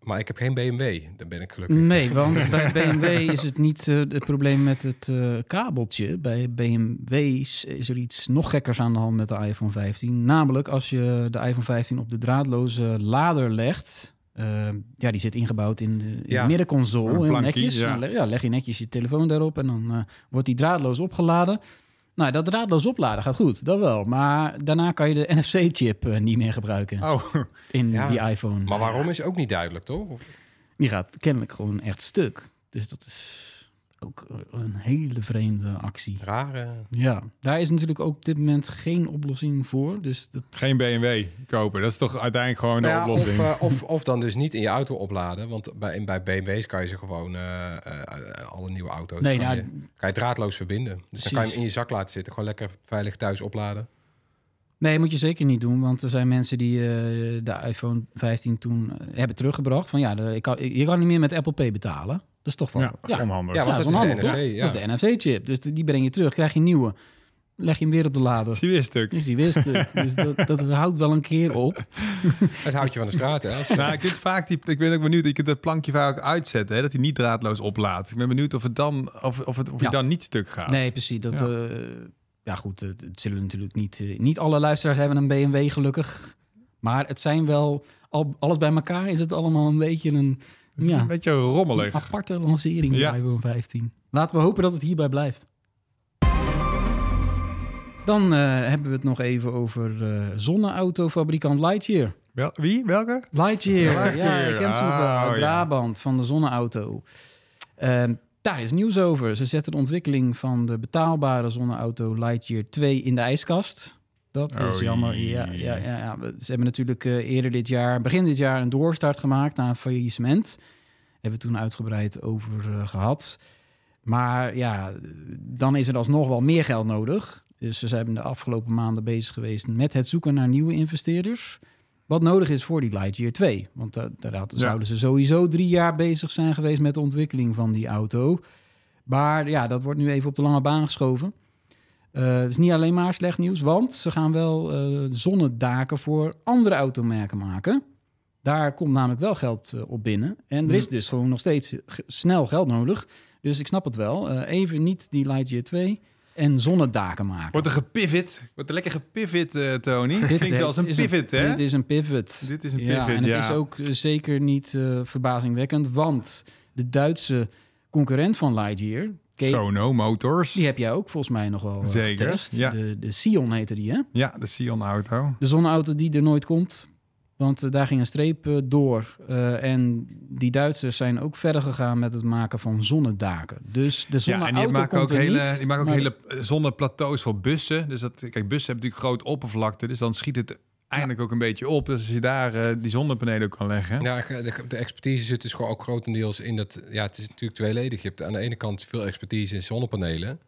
[SPEAKER 4] Maar ik heb geen BMW. Daar ben ik gelukkig.
[SPEAKER 2] Nee, want bij BMW is het niet eh, het probleem met het eh, kabeltje. Bij BMW's is er iets nog gekkers aan de hand met de iPhone 15. Namelijk als je de iPhone 15 op de draadloze lader legt. eh, ja, die zit ingebouwd in de, in
[SPEAKER 4] Ja.
[SPEAKER 2] de middenconsole. Heel netjes.
[SPEAKER 3] ja.
[SPEAKER 2] Ja, leg je netjes je telefoon daarop en dan eh, wordt die draadloos opgeladen. Nou, dat draadloos opladen gaat goed, dat wel. Maar daarna kan je de NFC-chip eh, niet meer gebruiken
[SPEAKER 3] Oh,
[SPEAKER 2] in
[SPEAKER 4] Ja,
[SPEAKER 2] die iPhone.
[SPEAKER 4] Maar waarom is ook niet duidelijk, toch? Of,
[SPEAKER 2] Die gaat kennelijk gewoon echt stuk. Dus dat is ook een hele vreemde actie.
[SPEAKER 4] rare...
[SPEAKER 2] Ja, daar is natuurlijk ook op dit moment geen oplossing voor. Dus dat,
[SPEAKER 3] geen BMW kopen. Dat is toch uiteindelijk gewoon de
[SPEAKER 4] Nou ja,
[SPEAKER 3] oplossing.
[SPEAKER 4] of, eh, of, of dan dus niet in je auto opladen. Want bij, bij BMW's kan je ze gewoon... eh, eh, alle nieuwe auto's
[SPEAKER 2] nee,
[SPEAKER 4] kan,
[SPEAKER 2] nou,
[SPEAKER 4] je, kan je draadloos verbinden. Dus dan kan je hem in je zak laten zitten. Gewoon lekker veilig thuis opladen.
[SPEAKER 2] nee, moet je zeker niet doen. Want er zijn mensen die eh, de iPhone 15 toen hebben teruggebracht. Van ja, de, ik kan, je kan niet meer met Apple Pay betalen. Dat is toch wel...
[SPEAKER 3] ja, dat is onhandig.
[SPEAKER 4] Ja, want
[SPEAKER 2] dat
[SPEAKER 4] is de
[SPEAKER 2] onhandig,
[SPEAKER 4] NFC.
[SPEAKER 2] toch?
[SPEAKER 4] Ja.
[SPEAKER 2] Dat is de NFC-chip. Dus die breng je terug, krijg je een nieuwe. Leg je hem weer op de lader.
[SPEAKER 3] Is die weer stuk?
[SPEAKER 2] Dus die wist het. Dus dat, dat houdt wel een keer op.
[SPEAKER 4] Het houdt je van de straat, hè? Als-
[SPEAKER 3] Nou, ik, kunt vaak die, ik ben ook benieuwd. Je kunt dat plankje vaak uitzetten, hè, dat hij niet draadloos oplaadt. Ik ben benieuwd of het dan, of, of, het, of
[SPEAKER 2] Ja.
[SPEAKER 3] hij dan niet stuk gaat.
[SPEAKER 2] Nee, precies. Dat,
[SPEAKER 3] Ja.
[SPEAKER 2] ja. ja, goed. Het, het zullen natuurlijk niet... eh, niet alle luisteraars hebben een BMW, gelukkig. Maar het zijn wel... Al, alles bij elkaar is het allemaal een beetje een...
[SPEAKER 3] Het is een beetje rommelig.
[SPEAKER 2] aparte lancering bij iPhone 15. Laten we hopen dat het hierbij blijft. Dan eh, hebben we het nog even over eh zonneautofabrikant Lightyear.
[SPEAKER 3] Wel, wie? Welke?
[SPEAKER 2] Lightyear,
[SPEAKER 3] Lightyear,
[SPEAKER 2] ja, je kent ze nog wel.
[SPEAKER 3] ja.
[SPEAKER 2] Brabant, van de zonneauto. Ehm, daar is nieuws over. Ze zetten de ontwikkeling van de betaalbare zonneauto Lightyear 2 in de ijskast. Dat is
[SPEAKER 3] Oh,
[SPEAKER 2] jammer. Ja, ja, ja, ja. Ze hebben natuurlijk eh, eerder dit jaar, begin dit jaar, een doorstart gemaakt na een faillissement. Hebben we toen uitgebreid over eh, gehad. Maar ja, dan is er alsnog wel meer geld nodig. Dus ze zijn de afgelopen maanden bezig geweest met het zoeken naar nieuwe investeerders. Wat nodig is voor die Lightyear 2. Want da- daar
[SPEAKER 3] Ja.
[SPEAKER 2] zouden ze sowieso drie jaar bezig zijn geweest met de ontwikkeling van die auto. Maar ja, dat wordt nu even op de lange baan geschoven. Eh, het is niet alleen maar slecht nieuws, want ze gaan wel eh, zonnedaken voor andere automerken maken. Daar komt namelijk wel geld eh, op binnen. En er is dus gewoon nog steeds snel geld nodig. Dus ik snap het wel. Even niet die Lightyear 2 en zonnedaken maken.
[SPEAKER 3] Wordt er gepivot? Wordt er lekker gepivot, Tony?
[SPEAKER 2] Dit
[SPEAKER 3] Klinkt wel als een pivot, hè?
[SPEAKER 2] Dit is een pivot.
[SPEAKER 3] Dit is een
[SPEAKER 2] Ja,
[SPEAKER 3] pivot,
[SPEAKER 2] en het
[SPEAKER 3] ja.
[SPEAKER 2] is ook zeker niet verbazingwekkend, want de Duitse concurrent van Lightyear,
[SPEAKER 3] Sono Motors.
[SPEAKER 2] die heb jij ook volgens mij nog wel eh,
[SPEAKER 3] Zeker,
[SPEAKER 2] getest.
[SPEAKER 3] ja.
[SPEAKER 2] De, de Sion heette die, hè?
[SPEAKER 3] Ja, de Sion-auto.
[SPEAKER 2] De zonneauto die er nooit komt. Want eh, daar ging een streep eh, door. En die Duitsers zijn ook verder gegaan met het maken van zonnedaken. Dus de
[SPEAKER 3] Ja,
[SPEAKER 2] zonneauto
[SPEAKER 3] en die maken ook hele,
[SPEAKER 2] niet,
[SPEAKER 3] die maken ook
[SPEAKER 2] maar-
[SPEAKER 3] hele zonneplateaus voor bussen. Dus dat, kijk, bussen hebben natuurlijk grote oppervlakte. Dus dan schiet het eindelijk ook een beetje op. Dus als je daar eh, die zonnepanelen kan leggen.
[SPEAKER 4] Ja, de, de expertise zit dus gewoon ook grotendeels in dat... Ja, het is natuurlijk tweeledig. Je hebt aan de ene kant veel expertise in zonnepanelen.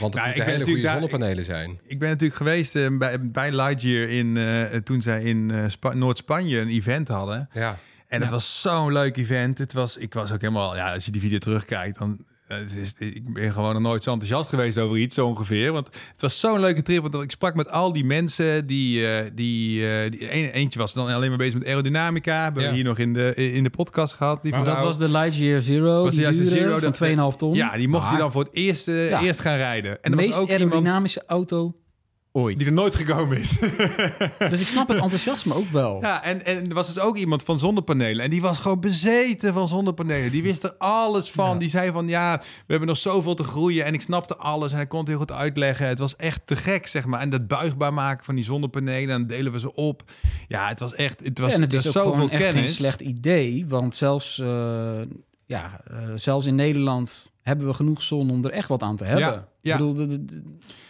[SPEAKER 4] Want het
[SPEAKER 3] Nou,
[SPEAKER 4] moeten hele goede zonnepanelen zijn.
[SPEAKER 3] Ik ben natuurlijk geweest eh, bij, bij Lightyear in, eh, toen zij in eh, Spa- Noord-Spanje een event hadden.
[SPEAKER 4] Ja,
[SPEAKER 3] En het was zo'n leuk event. Het was, ik was ook helemaal, ja, als je die video terugkijkt, dan eh, het is, ik ben gewoon nog nooit zo enthousiast geweest over iets zo ongeveer. Want het was zo'n leuke trip. Want ik sprak met al die mensen die, eh, die, eh, die een, eentje was dan alleen maar bezig met aerodynamica. Hebben we hier nog in de in de podcast gehad. Die
[SPEAKER 4] Maar
[SPEAKER 2] Dat was de Lightyear Zero,
[SPEAKER 3] Was
[SPEAKER 2] die
[SPEAKER 3] de Zero,
[SPEAKER 2] van
[SPEAKER 3] dat-
[SPEAKER 2] 2,5 ton.
[SPEAKER 3] ja, die mocht je dan voor het eerst, eh,
[SPEAKER 2] Ja.
[SPEAKER 3] eerst gaan rijden. En
[SPEAKER 2] de
[SPEAKER 3] er was
[SPEAKER 2] meest
[SPEAKER 3] ook iemand
[SPEAKER 2] aerodynamische auto ooit.
[SPEAKER 3] die er nooit gekomen is.
[SPEAKER 2] Dus ik snap het enthousiasme ook wel.
[SPEAKER 3] Ja, en, en er was dus ook iemand van zonnepanelen. En die was gewoon bezeten van zonnepanelen. Die wist er alles van.
[SPEAKER 2] Ja.
[SPEAKER 3] Die zei van, ja, we hebben nog zoveel te groeien. En ik snapte alles. En hij kon het heel goed uitleggen. Het was echt te gek, zeg maar. En dat buigbaar maken van die zonnepanelen. En dan delen we ze op. Ja, het was echt, het was,
[SPEAKER 2] en het is ook
[SPEAKER 3] zoveel
[SPEAKER 2] gewoon echt
[SPEAKER 3] kennis.
[SPEAKER 2] geen slecht idee. Want zelfs, eh, ja, eh, zelfs in Nederland hebben we genoeg zon om er echt wat aan te hebben.
[SPEAKER 3] Ja, ja.
[SPEAKER 2] Ik bedoel, de, de- de-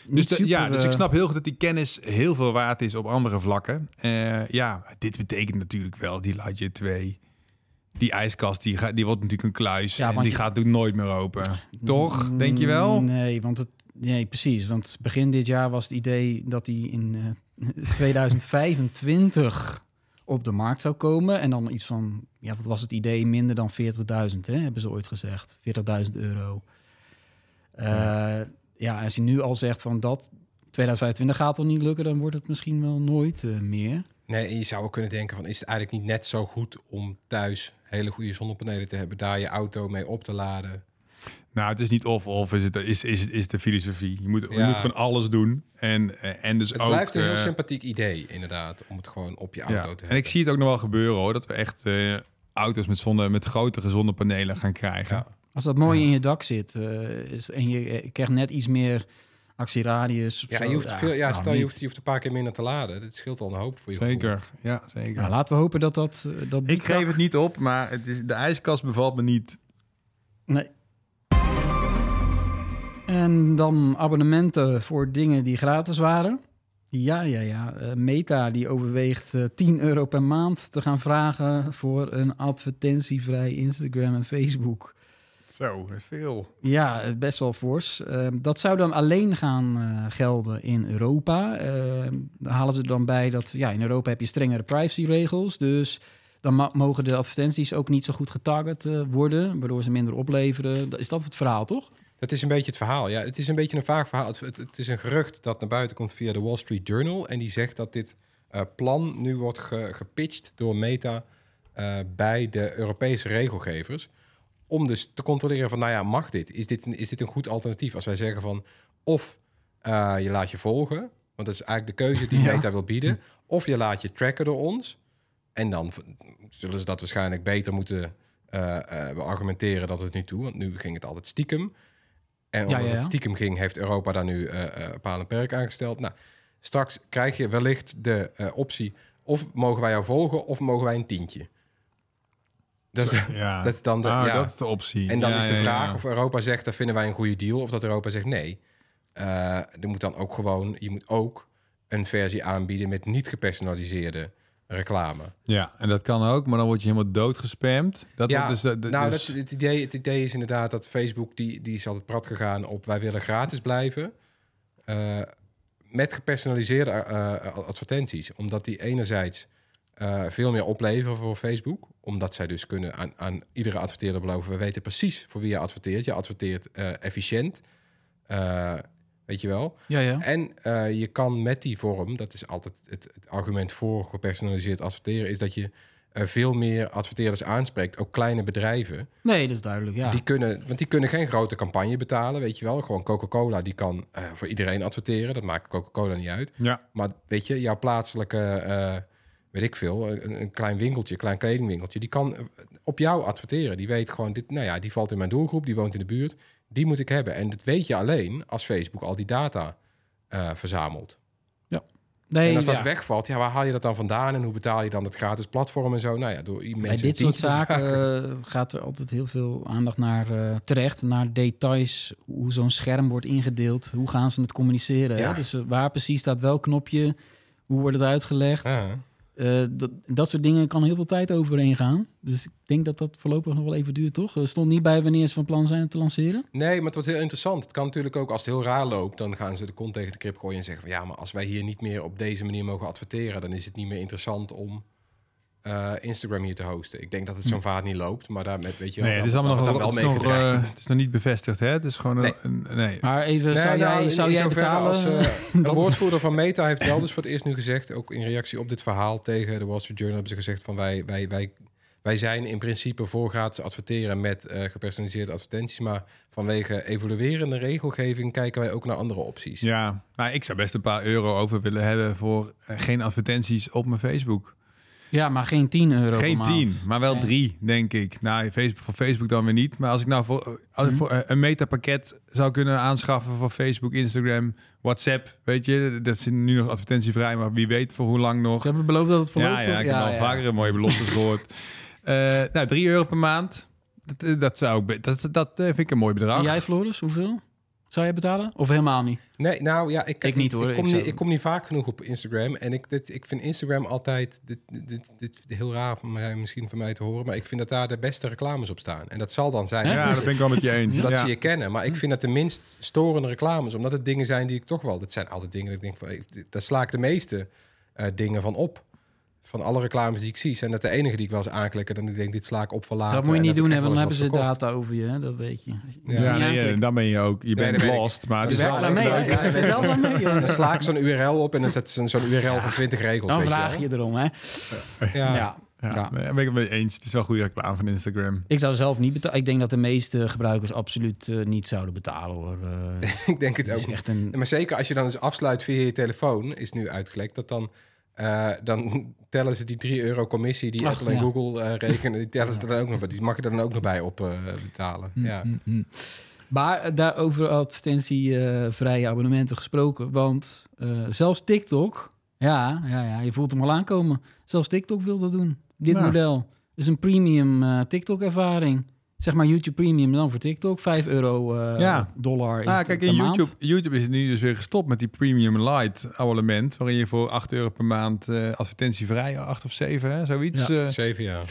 [SPEAKER 3] Dus,
[SPEAKER 2] super,
[SPEAKER 3] ja, dus ik
[SPEAKER 2] eh,
[SPEAKER 3] snap heel goed dat die kennis heel veel waard is op andere vlakken. Eh, ja, dit betekent natuurlijk wel die Lightyear 2. Die ijskast, die, gaat, die wordt natuurlijk een kluis.
[SPEAKER 2] Ja,
[SPEAKER 3] en die
[SPEAKER 2] je-
[SPEAKER 3] gaat natuurlijk nooit meer open. Toch? Denk je wel?
[SPEAKER 2] Nee, want het, nee, precies. Want begin dit jaar was het idee dat die in eh 2025 op de markt zou komen. En dan iets van, ja, wat was het idee? Minder dan 40.000, hè, hebben ze ooit gezegd. 40.000 euro. Eh, ja, als je nu al zegt van dat 2025 gaat al niet lukken, dan wordt het misschien wel nooit eh, meer.
[SPEAKER 4] Nee, en je zou ook kunnen denken van... is het eigenlijk niet net zo goed om thuis hele goede zonnepanelen te hebben... daar je auto mee op te laden?
[SPEAKER 3] Nou, het is niet of-of, is, het, is, is, is de filosofie. Je moet, je
[SPEAKER 4] Ja.
[SPEAKER 3] moet van alles doen. En, en dus
[SPEAKER 4] Het
[SPEAKER 3] ook...
[SPEAKER 4] blijft een heel
[SPEAKER 3] eh,
[SPEAKER 4] sympathiek idee, inderdaad... om het gewoon op je auto
[SPEAKER 3] ja.
[SPEAKER 4] te
[SPEAKER 3] En
[SPEAKER 4] hebben.
[SPEAKER 3] ik zie het ook nog wel gebeuren hoor. Dat we echt eh, auto's met, zonne, met grotere zonnepanelen gaan krijgen.
[SPEAKER 4] Ja.
[SPEAKER 2] Als dat mooi
[SPEAKER 3] Ja.
[SPEAKER 2] in je dak zit eh, is, en je krijgt net iets meer actieradius. of
[SPEAKER 4] Ja,
[SPEAKER 2] zo,
[SPEAKER 4] je hoeft, veel, ja,
[SPEAKER 2] nou,
[SPEAKER 4] stel je hoeft, je hoeft een paar keer minder te laden. Dat scheelt al een hoop voor je gevoel.
[SPEAKER 3] Zeker, ja, zeker.
[SPEAKER 2] Nou, laten we hopen dat dat... dat
[SPEAKER 3] ik geef het niet op, maar het is, de ijskast bevalt me niet.
[SPEAKER 2] Nee. En dan abonnementen voor dingen die gratis waren. Ja, ja, ja. Eh, Meta die overweegt eh 10 euro per maand te gaan vragen voor een advertentievrij Instagram en Facebook.
[SPEAKER 3] Zo, veel.
[SPEAKER 2] Ja, is best wel fors. Eh, dat zou dan alleen gaan eh, gelden in Europa. Eh, daar halen ze dan bij dat ja, in Europa heb je strengere privacyregels. Dus dan mogen de advertenties ook niet zo goed getarget eh, worden, waardoor ze minder opleveren. Is dat het verhaal, toch?
[SPEAKER 4] Dat is een beetje het verhaal. Ja, het is een beetje een vaag verhaal. Het, het, het is een gerucht dat naar buiten komt via de Wall Street Journal. En die zegt dat dit eh, plan nu wordt ge- gepitcht door Meta eh, bij de Europese regelgevers. Om dus te controleren van, nou ja, mag dit? Is dit een, is dit een goed alternatief? Als wij zeggen van, of eh, je laat je volgen, want dat is eigenlijk de keuze die
[SPEAKER 2] Ja.
[SPEAKER 4] Meta wil bieden. Of je laat je tracken door ons. En dan zullen ze dat waarschijnlijk beter moeten eh argumenteren dat het nu toe. Want nu ging het altijd stiekem. En omdat
[SPEAKER 2] ja, ja.
[SPEAKER 4] het stiekem ging, heeft Europa daar nu eh eh paal en perk aangesteld. Nou, straks krijg je wellicht de eh, optie... of mogen wij jou volgen of mogen wij een tientje. Dat is de-
[SPEAKER 3] Ja.
[SPEAKER 4] dat is dan de-
[SPEAKER 3] Ah,
[SPEAKER 4] ja.
[SPEAKER 3] dat is de optie.
[SPEAKER 4] en dan
[SPEAKER 3] Ja,
[SPEAKER 4] is de vraag
[SPEAKER 3] ja.
[SPEAKER 4] of Europa zegt... dat vinden wij een goede deal, of dat Europa zegt nee. Eh, er moet dan ook gewoon... je moet ook een versie aanbieden met niet gepersonaliseerde reclame.
[SPEAKER 3] Ja, en dat kan ook, maar dan word je helemaal doodgespamd. Dat
[SPEAKER 4] ja,
[SPEAKER 3] dus,
[SPEAKER 4] nou,
[SPEAKER 3] dus-
[SPEAKER 4] dat, het, idee, het idee is inderdaad dat Facebook... die, die is altijd prat gegaan op... wij willen gratis blijven... eh, met gepersonaliseerde eh, advertenties. Omdat die enerzijds eh, veel meer opleveren voor Facebook. Omdat zij dus kunnen aan, aan iedere adverteerder beloven... we weten precies voor wie je adverteert. Je adverteert eh, efficiënt. Weet je wel?
[SPEAKER 2] Ja, ja.
[SPEAKER 4] En eh, je kan met die vorm, dat is altijd het, het argument voor gepersonaliseerd adverteren, is dat je eh, veel meer adverteerders aanspreekt, ook kleine bedrijven.
[SPEAKER 2] Nee, dat is duidelijk, ja.
[SPEAKER 4] Die kunnen, want die kunnen geen grote campagne betalen, weet je wel. Gewoon Coca-Cola, die kan eh, voor iedereen adverteren. Dat maakt Coca-Cola niet uit.
[SPEAKER 3] Ja.
[SPEAKER 4] Maar weet je, jouw plaatselijke, eh, weet ik veel, een, een klein winkeltje, een klein kledingwinkeltje, die kan op jou adverteren. Die weet gewoon, dit, nou ja, die valt in mijn doelgroep, die woont in de buurt. Die moet ik hebben. En dat weet je alleen als Facebook al die data eh, verzamelt.
[SPEAKER 2] nee,
[SPEAKER 4] en als dat
[SPEAKER 2] ja.
[SPEAKER 4] wegvalt, ja, waar haal je dat dan vandaan? En hoe betaal je dan het gratis platform en zo? Nou ja, door mensen
[SPEAKER 2] Bij dit soort zaken eh, gaat er altijd heel veel aandacht naar eh, terecht. Naar details, hoe zo'n scherm wordt ingedeeld. Hoe gaan ze het communiceren?
[SPEAKER 4] Ja.
[SPEAKER 2] Hè? Dus waar precies staat welk knopje? Hoe wordt het uitgelegd?
[SPEAKER 4] Ja.
[SPEAKER 2] Eh, dat, soort dingen kan heel veel tijd overheen gaan. Dus ik denk dat dat voorlopig nog wel even duurt, toch? Er stond niet bij wanneer ze van plan zijn te lanceren.
[SPEAKER 4] Nee, maar het wordt heel interessant. Het kan natuurlijk ook, als het heel raar loopt, dan gaan ze de kont tegen de krip gooien en zeggen van ja, maar als wij hier niet meer op deze manier mogen adverteren, dan is het niet meer interessant om eh, Instagram hier te hosten. Ik denk dat het zo'n vaart niet loopt, maar daarmet weet je wel.
[SPEAKER 3] Nee, het is allemaal nog,
[SPEAKER 4] wordt
[SPEAKER 3] het is nog,
[SPEAKER 4] mee
[SPEAKER 3] eh, het is nog niet bevestigd, hè? Het is gewoon
[SPEAKER 4] Nee.
[SPEAKER 3] een, een- nee.
[SPEAKER 2] Maar even,
[SPEAKER 4] Nee,
[SPEAKER 2] zou
[SPEAKER 4] nou,
[SPEAKER 2] jij, zou jij betalen?
[SPEAKER 4] Als, eh, een
[SPEAKER 2] dat-
[SPEAKER 4] woordvoerder van Meta heeft wel dus voor het eerst nu gezegd, ook in reactie op dit verhaal tegen de Wall Street Journal, hebben ze gezegd van wij, wij, wij, wij zijn in principe voor gratis adverteren met eh, gepersonaliseerde advertenties, maar vanwege evoluerende regelgeving kijken wij ook naar andere opties.
[SPEAKER 3] Ja, nou, ik zou best een paar euro over willen hebben voor geen advertenties op mijn Facebook.
[SPEAKER 2] Ja, maar geen 10 euro
[SPEAKER 3] Geen
[SPEAKER 2] per
[SPEAKER 3] tien,
[SPEAKER 2] maand.
[SPEAKER 3] maar wel
[SPEAKER 2] Nee.
[SPEAKER 3] drie, denk ik. Nou, Facebook, voor Facebook dan weer niet. Maar als ik nou voor, als ik
[SPEAKER 2] Mhm.
[SPEAKER 3] voor eh, een metapakket zou kunnen aanschaffen voor Facebook, Instagram, WhatsApp, weet je, dat is nu nog advertentievrij, maar wie weet voor hoe lang nog.
[SPEAKER 2] Ze hebben beloofd dat het
[SPEAKER 3] Ja,
[SPEAKER 2] voorlopig...
[SPEAKER 3] ja, ik heb al vaker een mooie beloftes gehoord. Eh, nou, drie euro per maand. Dat, eh, dat zou dat, dat eh, vind ik een mooi bedrag.
[SPEAKER 2] En jij, Floris, hoeveel? Zou jij betalen? Of helemaal niet?
[SPEAKER 4] Nee, nou ja, ik,
[SPEAKER 2] Ik niet, hoor.
[SPEAKER 4] Ik kom,
[SPEAKER 2] Ik zou-
[SPEAKER 4] niet, ik kom niet vaak genoeg op Instagram. En ik, dit, ik vind Instagram altijd, dit, dit, dit, heel raar van mij, misschien van mij te horen, maar ik vind dat daar de beste reclames op staan. En dat zal dan zijn.
[SPEAKER 3] Ja, dat ben ik wel met je eens.
[SPEAKER 4] dat
[SPEAKER 3] ja.
[SPEAKER 4] ze je kennen. Maar ik vind dat de minst storende reclames, omdat het dingen zijn die ik toch wel. Dat zijn altijd dingen dat ik denk van, daar sla ik de meeste eh, dingen van op. Van alle reclames die ik zie, zijn dat de enige die ik wel eens aanklikken. Dan ik denk, dit sla ik op van later.
[SPEAKER 2] dat moet je
[SPEAKER 4] En
[SPEAKER 2] niet doen, hè, want dan hebben ze data over je, hè? dat weet je.
[SPEAKER 4] Ja,
[SPEAKER 3] nee,
[SPEAKER 2] aanklikken.
[SPEAKER 3] dan ben je ook, je bent
[SPEAKER 4] ik.
[SPEAKER 3] lost. Maar het is wel
[SPEAKER 2] mee, Het is wel mee.
[SPEAKER 4] Dan sla ik zo'n URL op en dan zet ze zo'n URL van 20 regels.
[SPEAKER 2] Dan vraag je erom, hè?
[SPEAKER 4] Ja.
[SPEAKER 2] Ja.
[SPEAKER 3] Ja,
[SPEAKER 2] Ja.
[SPEAKER 3] nee, ben ik het mee eens. Het is wel goede reclame van Instagram.
[SPEAKER 2] Ik zou zelf niet betalen. Ik denk dat de meeste gebruikers absoluut eh, niet zouden betalen, hoor. Eh,
[SPEAKER 4] ik denk het ook.
[SPEAKER 2] echt een...
[SPEAKER 4] Maar zeker als je dan eens afsluit via je telefoon, is nu uitgelekt, dat dan, eh, dan tellen ze die 3 euro commissie die
[SPEAKER 2] Ach,
[SPEAKER 4] Apple en
[SPEAKER 2] ja.
[SPEAKER 4] Google eh, rekenen, die tellen ze er dan ook nog van. Die mag je er dan ook nog bij op eh, betalen. Ja.
[SPEAKER 2] Mm, mm, mm. Maar eh, daarover advertentievrije abonnementen gesproken. Want eh, zelfs TikTok, ja, ja, ja, je voelt hem al aankomen. Zelfs TikTok wil dat doen. Dit
[SPEAKER 3] Ja.
[SPEAKER 2] model. Dus een premium eh, TikTok-ervaring. Zeg maar YouTube Premium dan voor TikTok. 5 euro eh,
[SPEAKER 3] Ja.
[SPEAKER 2] dollar is
[SPEAKER 3] Ah, kijk,
[SPEAKER 2] per
[SPEAKER 3] in
[SPEAKER 2] maand.
[SPEAKER 3] YouTube, YouTube is het nu dus weer gestopt met die Premium Light abonnement. Waarin je voor 8 euro per maand eh, advertentievrij, 8 of 7, hè, zoiets.
[SPEAKER 2] Ja.
[SPEAKER 3] Ja.
[SPEAKER 4] Zeven jaar.